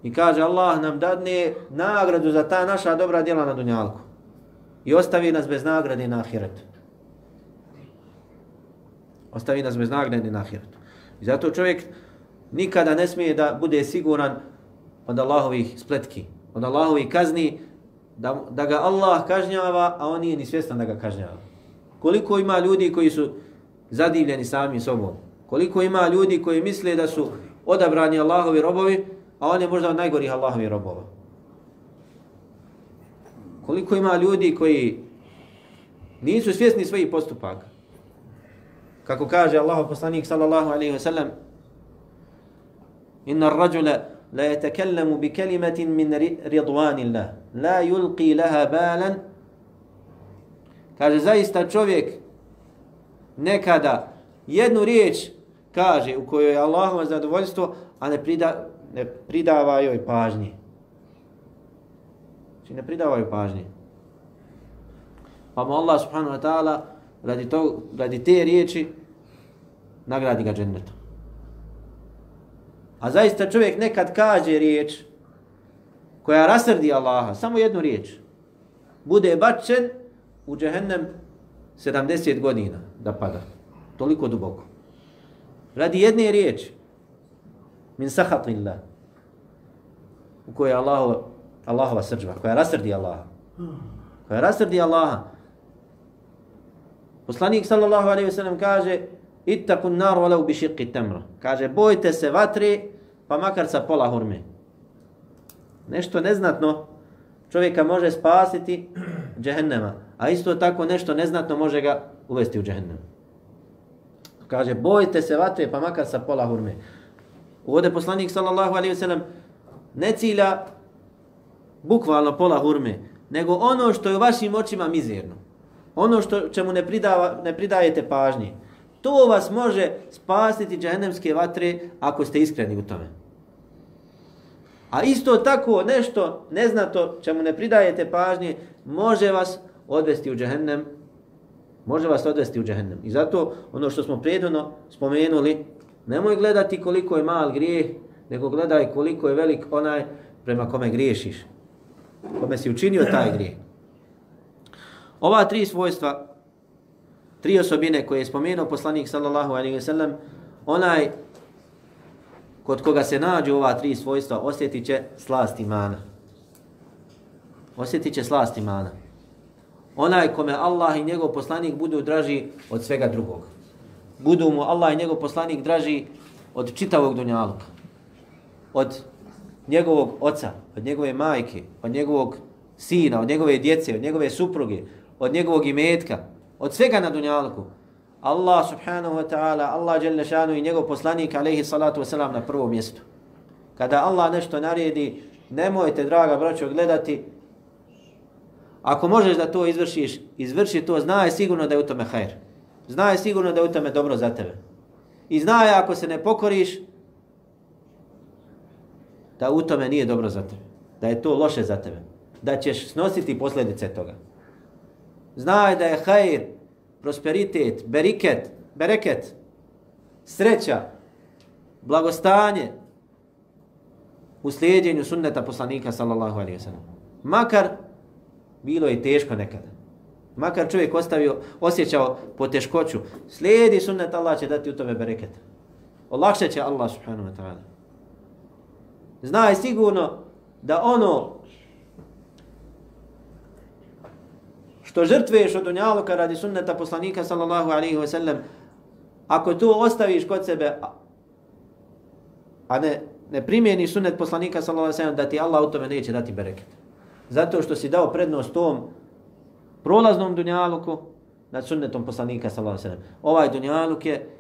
I kaže Allah nam dadne nagradu za ta naša dobra djela na dunjalku. I ostavi nas bez nagrade na ahiretu. Ostavi nas bez nagrade na ahiretu. I zato čovjek nikada ne smije da bude siguran od Allahovih spletki, od Allahovih kazni, da, da ga Allah kažnjava, a on nije ni svjestan da ga kažnjava. Koliko ima ljudi koji su zadivljeni sami sobom? Koliko ima ljudi koji misle da su odabrani Allahovi robovi, a on je možda od najgorih Allahovi robova? Koliko ima ljudi koji nisu svjesni svojih postupaka? Kako kaže Allah poslanik sallallahu alaihi wa sallam, Inna ar-rajula la yatakallamu bi kalimatin min ridwanillah la yulqi laha balan kaže zaista čovjek nekada jednu riječ kaže u kojoj je Allahovo zadovoljstvo a ne, prida, ne pridava joj pažnje znači ne pridava joj pažnje pa mu Allah subhanahu wa ta'ala radi, to, radi te riječi nagradi ga džennetom A zaista čovjek nekad kaže riječ koja rasrdi Allaha, samo jednu riječ, bude bačen u džehennem 70 godina da pada. Toliko duboko. Radi jedne riječi. Min sahatillah. U kojoj je Allahova, Allahova srđba, koja rasrdi Allaha. Koja rasrdi Allaha. Poslanik sallallahu alaihi wa sallam kaže ittaqun nar walau bi shiqqi tamra. Kaže, bojte se vatre, pa makar sa pola hurme. Nešto neznatno čovjeka može spasiti džehennema, a isto tako nešto neznatno može ga uvesti u džehennem. Kaže, bojte se vatre, pa makar sa pola hurme. Ovdje poslanik, sallallahu alaihi wasallam, ne cilja bukvalno pola hurme, nego ono što je u vašim očima mizerno. Ono što čemu ne, pridava, ne pridajete pažnje. To vas može spasiti džahennemske vatre ako ste iskreni u tome. A isto tako nešto neznato čemu ne pridajete pažnje može vas odvesti u džahennem može vas odvesti u džahennem. I zato ono što smo prijedno spomenuli, nemoj gledati koliko je mal grijeh, nego gledaj koliko je velik onaj prema kome griješiš. Kome si učinio taj grijeh. Ova tri svojstva, tri osobine koje je spomenuo poslanik sallallahu alaihi wa sallam, onaj kod koga se nađu ova tri svojstva, osjetit će slast imana. Osjetit će slast imana. Onaj kome Allah i njegov poslanik budu draži od svega drugog. Budu mu Allah i njegov poslanik draži od čitavog dunjaluka. Od njegovog oca, od njegove majke, od njegovog sina, od njegove djece, od njegove supruge, od njegovog imetka, od svega na dunjaluku. Allah subhanahu wa ta'ala, Allah jalla šanu i njegov poslanik alaihi salatu wasalam na prvom mjestu. Kada Allah nešto naredi, nemojte, draga braćo, gledati. Ako možeš da to izvršiš, izvrši to, znaj sigurno da je u tome hajr. Znaj sigurno da je u tome dobro za tebe. I znaj ako se ne pokoriš, da u tome nije dobro za tebe. Da je to loše za tebe. Da ćeš snositi posljedice toga. Znaj da je hajr, prosperitet, beriket, bereket, sreća, blagostanje u slijedjenju sunneta poslanika sallallahu alaihi wa sallam. Makar bilo je teško nekada. Makar čovjek ostavio, osjećao poteškoću. slijedi sunnet Allah će dati u tome bereket. Olakšat će Allah subhanahu wa ta'ala. Znaj sigurno da ono što žrtvuješ od dunjaluka radi sunneta poslanika sallallahu alaihi wa sallam, ako to ostaviš kod sebe, a ne, ne primjeni sunnet poslanika sallallahu alaihi wa sallam, da ti Allah u tome neće dati bereket. Zato što si dao prednost tom prolaznom dunjaluku nad sunnetom poslanika sallallahu alejhi ve sellem. Ovaj dunjaluk je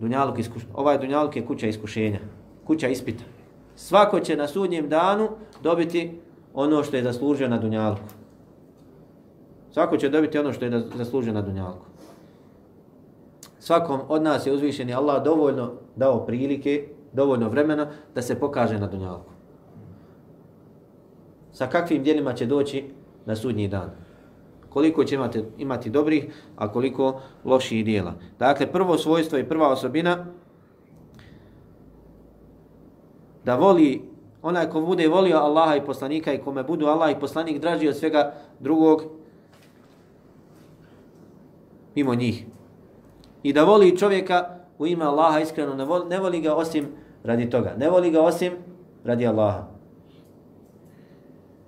dunjaluk iskuš... ovaj dunjaluk je kuća iskušenja, kuća ispita. Svako će na sudnjem danu dobiti ono što je zaslužio na dunjaluku. Svako će dobiti ono što je zaslužio na dunjalku. Svakom od nas je uzvišeni Allah dovoljno dao prilike, dovoljno vremena da se pokaže na dunjalku. Sa kakvim djelima će doći na sudnji dan. Koliko će imati, imati dobrih, a koliko loših dijela. Dakle, prvo svojstvo i prva osobina da voli onaj ko bude volio Allaha i poslanika i kome budu Allah i poslanik draži od svega drugog mimo njih. I da voli čovjeka u ime Allaha iskreno, ne voli, ne voli ga osim radi toga. Ne voli ga osim radi Allaha.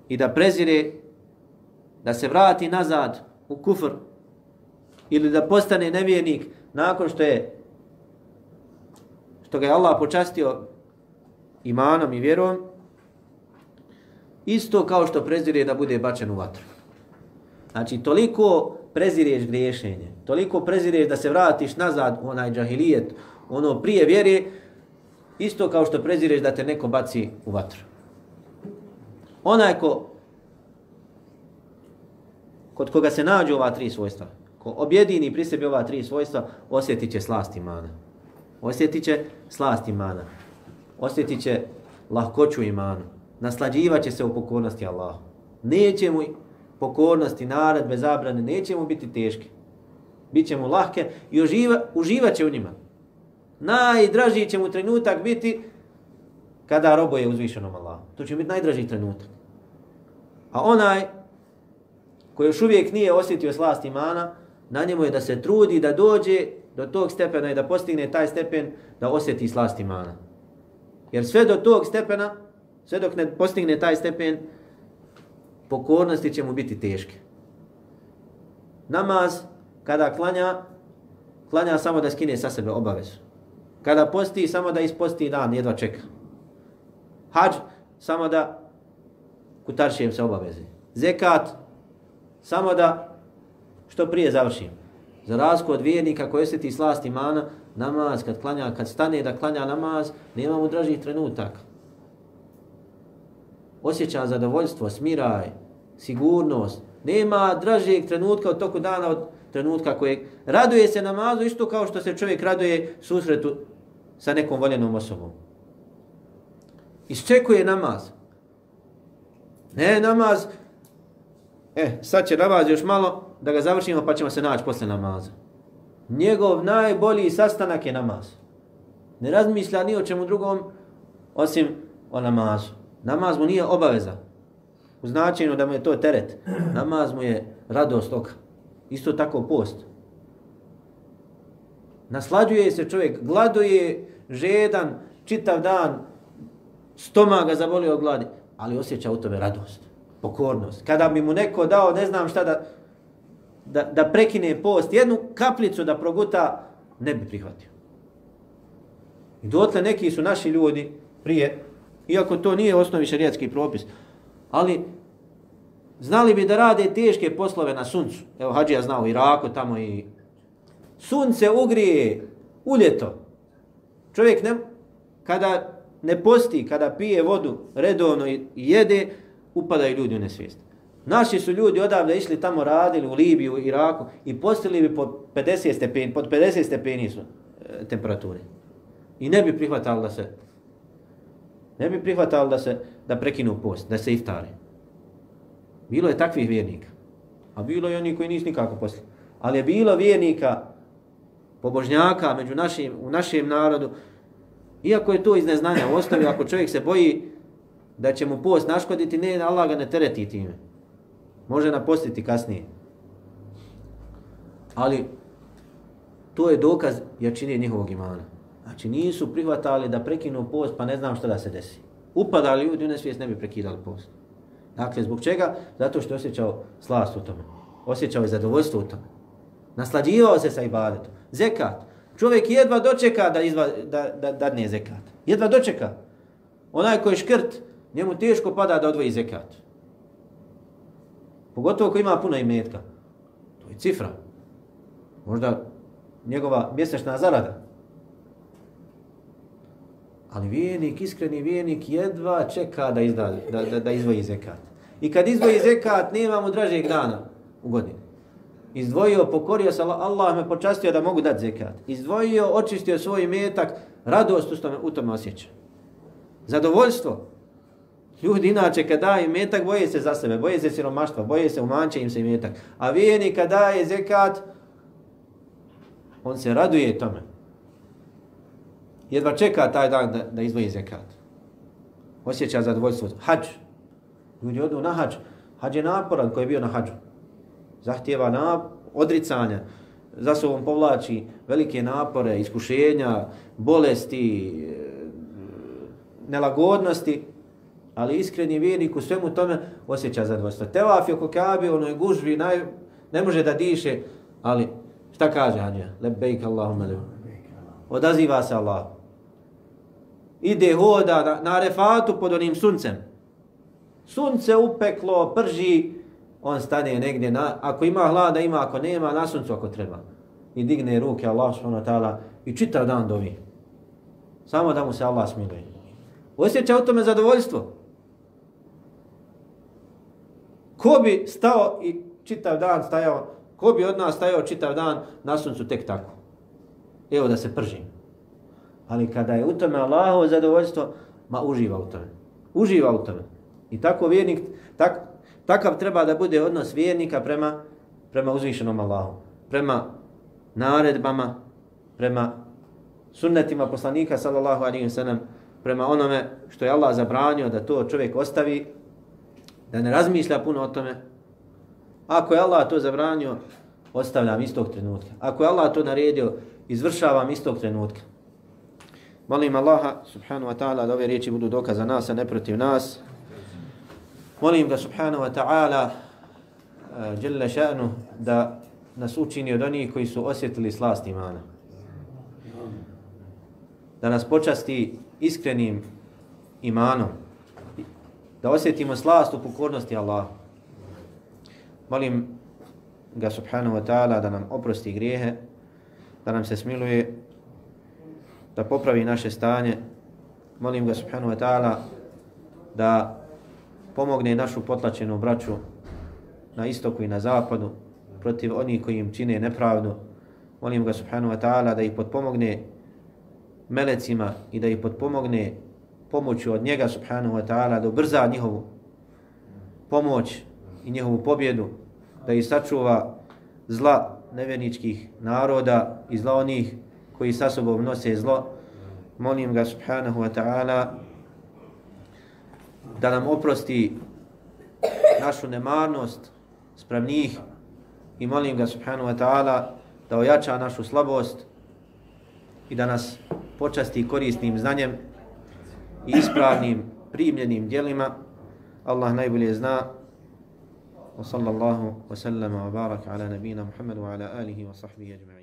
I da prezire, da se vrati nazad u kufr ili da postane nevjernik nakon što je što ga je Allah počastio imanom i vjerom, isto kao što prezire da bude bačen u vatru. Znači, toliko prezireš griješenje, toliko prezireš da se vratiš nazad u onaj džahilijet, ono prije vjere, isto kao što prezireš da te neko baci u vatru. Onaj ko, kod koga se nađu ova tri svojstva, ko objedini pri sebi ova tri svojstva, osjetit će slast imana. Osjetit će slast imana. Osjetit će lahkoću imanu. Naslađivat će se u pokornosti Allahu. Neće mu pokornosti, naredbe, zabrane, neće mu biti teške. Biće mu lahke i uživa, uživat će u njima. Najdraži će mu trenutak biti kada roboje uzvišenom Allahu. To će biti najdraži trenutak. A onaj koji još uvijek nije osjetio slast imana, na njemu je da se trudi da dođe do tog stepena i da postigne taj stepen da osjeti slast imana. Jer sve do tog stepena, sve dok ne postigne taj stepen, pokornosti će mu biti teške. Namaz, kada klanja, klanja samo da skine sa sebe obavezu. Kada posti, samo da isposti dan, jedva čeka. Hađ, samo da kutaršijem se obaveze. Zekat, samo da što prije završim. Za razliku od vjernika koji osjeti slast imana, namaz kad klanja, kad stane da klanja namaz, nema mu dražih trenutaka osjeća zadovoljstvo, smiraj, sigurnost, Nema dražijeg trenutka od toku dana od trenutka kojeg raduje se namazu isto kao što se čovjek raduje susretu sa nekom voljenom osobom. Isčekuje namaz. Ne namaz, e, sad će namaz još malo da ga završimo pa ćemo se naći posle namaza. Njegov najbolji sastanak je namaz. Ne razmišlja ni o čemu drugom osim o namazu. Namaz mu nije obaveza. U značenju da mu je to teret. Namaz mu je radost oka. Isto tako post. Naslađuje se čovjek, gladuje, žedan, čitav dan, stomaga zaboli od gladi, ali osjeća u tome radost, pokornost. Kada bi mu neko dao, ne znam šta da, da, da prekine post, jednu kaplicu da proguta, ne bi prihvatio. I dotle neki su naši ljudi prije, iako to nije osnovi šarijatski propis, ali znali bi da rade teške poslove na suncu. Evo, Hadžija znao u Iraku, tamo i sunce ugrije u ljeto. Čovjek ne, kada ne posti, kada pije vodu redovno i jede, upadaju ljudi u nesvijest. Naši su ljudi odavde išli tamo radili u Libiju, u Iraku i postili bi pod 50 stepeni, pod 50 stepeni su e, temperature. I ne bi prihvatali da se ne bi prihvatali da se da prekinu post, da se iftari. Bilo je takvih vjernika. A bilo je oni koji nisu nikako posli. Ali je bilo vjernika, pobožnjaka među našim, u našem narodu, iako je to iz neznanja u osnovi, ako čovjek se boji da će mu post naškoditi, ne, Allah ga ne tereti time. Može napostiti kasnije. Ali to je dokaz jačine njihovog imana. Znači nisu prihvatali da prekinu post pa ne znam što da se desi. Upadali ljudi u nesvijest ne bi prekidali post. Dakle, zbog čega? Zato što je osjećao slast u tome. Osjećao je zadovoljstvo u tome. Naslađivao se sa ibadetom. Zekat. Čovjek jedva dočeka da, izva, da, da, da dadne zekat. Jedva dočeka. Onaj koji je škrt, njemu teško pada da odvoji zekat. Pogotovo ko ima puno imetka. To je cifra. Možda njegova mjesečna zarada. Ali vijenik, iskreni vijenik, jedva čeka da, izda, da, da, da izvoji zekat. I kad izvoji zekat, nema mu dražeg dana u godini. Izdvojio, pokorio se, Allah me počastio da mogu dati zekat. Izdvojio, očistio svoj metak, radost u tome, u tome osjeća. Zadovoljstvo. Ljudi inače kad daju metak, boje se za sebe, boje se siromaštva, boje se umanče im se metak. A vijeni kad daje zekat, on se raduje tome jedva čeka taj dan da, da izvoji zekat. Osjeća zadovoljstvo. Hađ. Ljudi odu na hađ. Hađ je naporan koji je bio na hađu. Zahtjeva na odricanja. Za sobom povlači velike napore, iskušenja, bolesti, e, nelagodnosti. Ali iskreni vjernik u svemu tome osjeća zadovoljstvo. Tevaf je oko kabe, ono je gužvi, naj, ne može da diše, ali šta kaže Hađa? Lebejk Allahumma lebejk. Odaziva se Allah ide hoda na, na refatu pod onim suncem. Sunce upeklo, prži, on stane negdje, na, ako ima hlada ima, ako nema, na suncu ako treba. I digne ruke Allah subhanahu ta'ala i čitav dan dovi. Samo da mu se Allah smiluje. Osjeća u tome zadovoljstvo. Ko bi stao i čitav dan stajao, ko bi od nas stajao čitav dan na suncu tek tako? Evo da se pržim. Ali kada je u tome Allahovo zadovoljstvo, ma uživa u tome. Uživa u tome. I tako vjernik, tak, takav treba da bude odnos vjernika prema, prema uzvišenom Allahu. Prema naredbama, prema sunnetima poslanika sallallahu alaihi wa sallam, prema onome što je Allah zabranio da to čovjek ostavi, da ne razmišlja puno o tome. Ako je Allah to zabranio, ostavljam istog trenutka. Ako je Allah to naredio, izvršavam istog trenutka. Molim Allaha subhanahu wa ta'ala da ove riječi budu dokaz za nas, a ne protiv nas. Molim ga subhanahu wa ta'ala uh, še'nu da nas učini od onih koji su osjetili slast imana. Da nas počasti iskrenim imanom. Da osjetimo slast u pokornosti Allahu. Molim ga subhanahu wa ta'ala da nam oprosti grijehe, da nam se smiluje da popravi naše stanje. Molim ga subhanahu wa ta'ala da pomogne našu potlačenu braću na istoku i na zapadu, protiv onih koji im čine nepravdu. Molim ga subhanahu wa ta'ala da ih potpomogne melecima i da ih potpomogne pomoću od njega subhanahu wa ta'ala da ubrza njihovu pomoć i njihovu pobjedu, da ih sačuva zla nevjerničkih naroda i zla onih koji sa sobom nose zlo. Molim ga subhanahu wa ta'ala da nam oprosti našu nemarnost sprem njih i molim ga subhanahu wa ta'ala da ojača našu slabost i da nas počasti korisnim znanjem i ispravnim primljenim djelima. Allah najbolje zna. Wa sallallahu wa sallama wa baraka ala nabina Muhammadu wa ala alihi wa sahbihi ajma'in.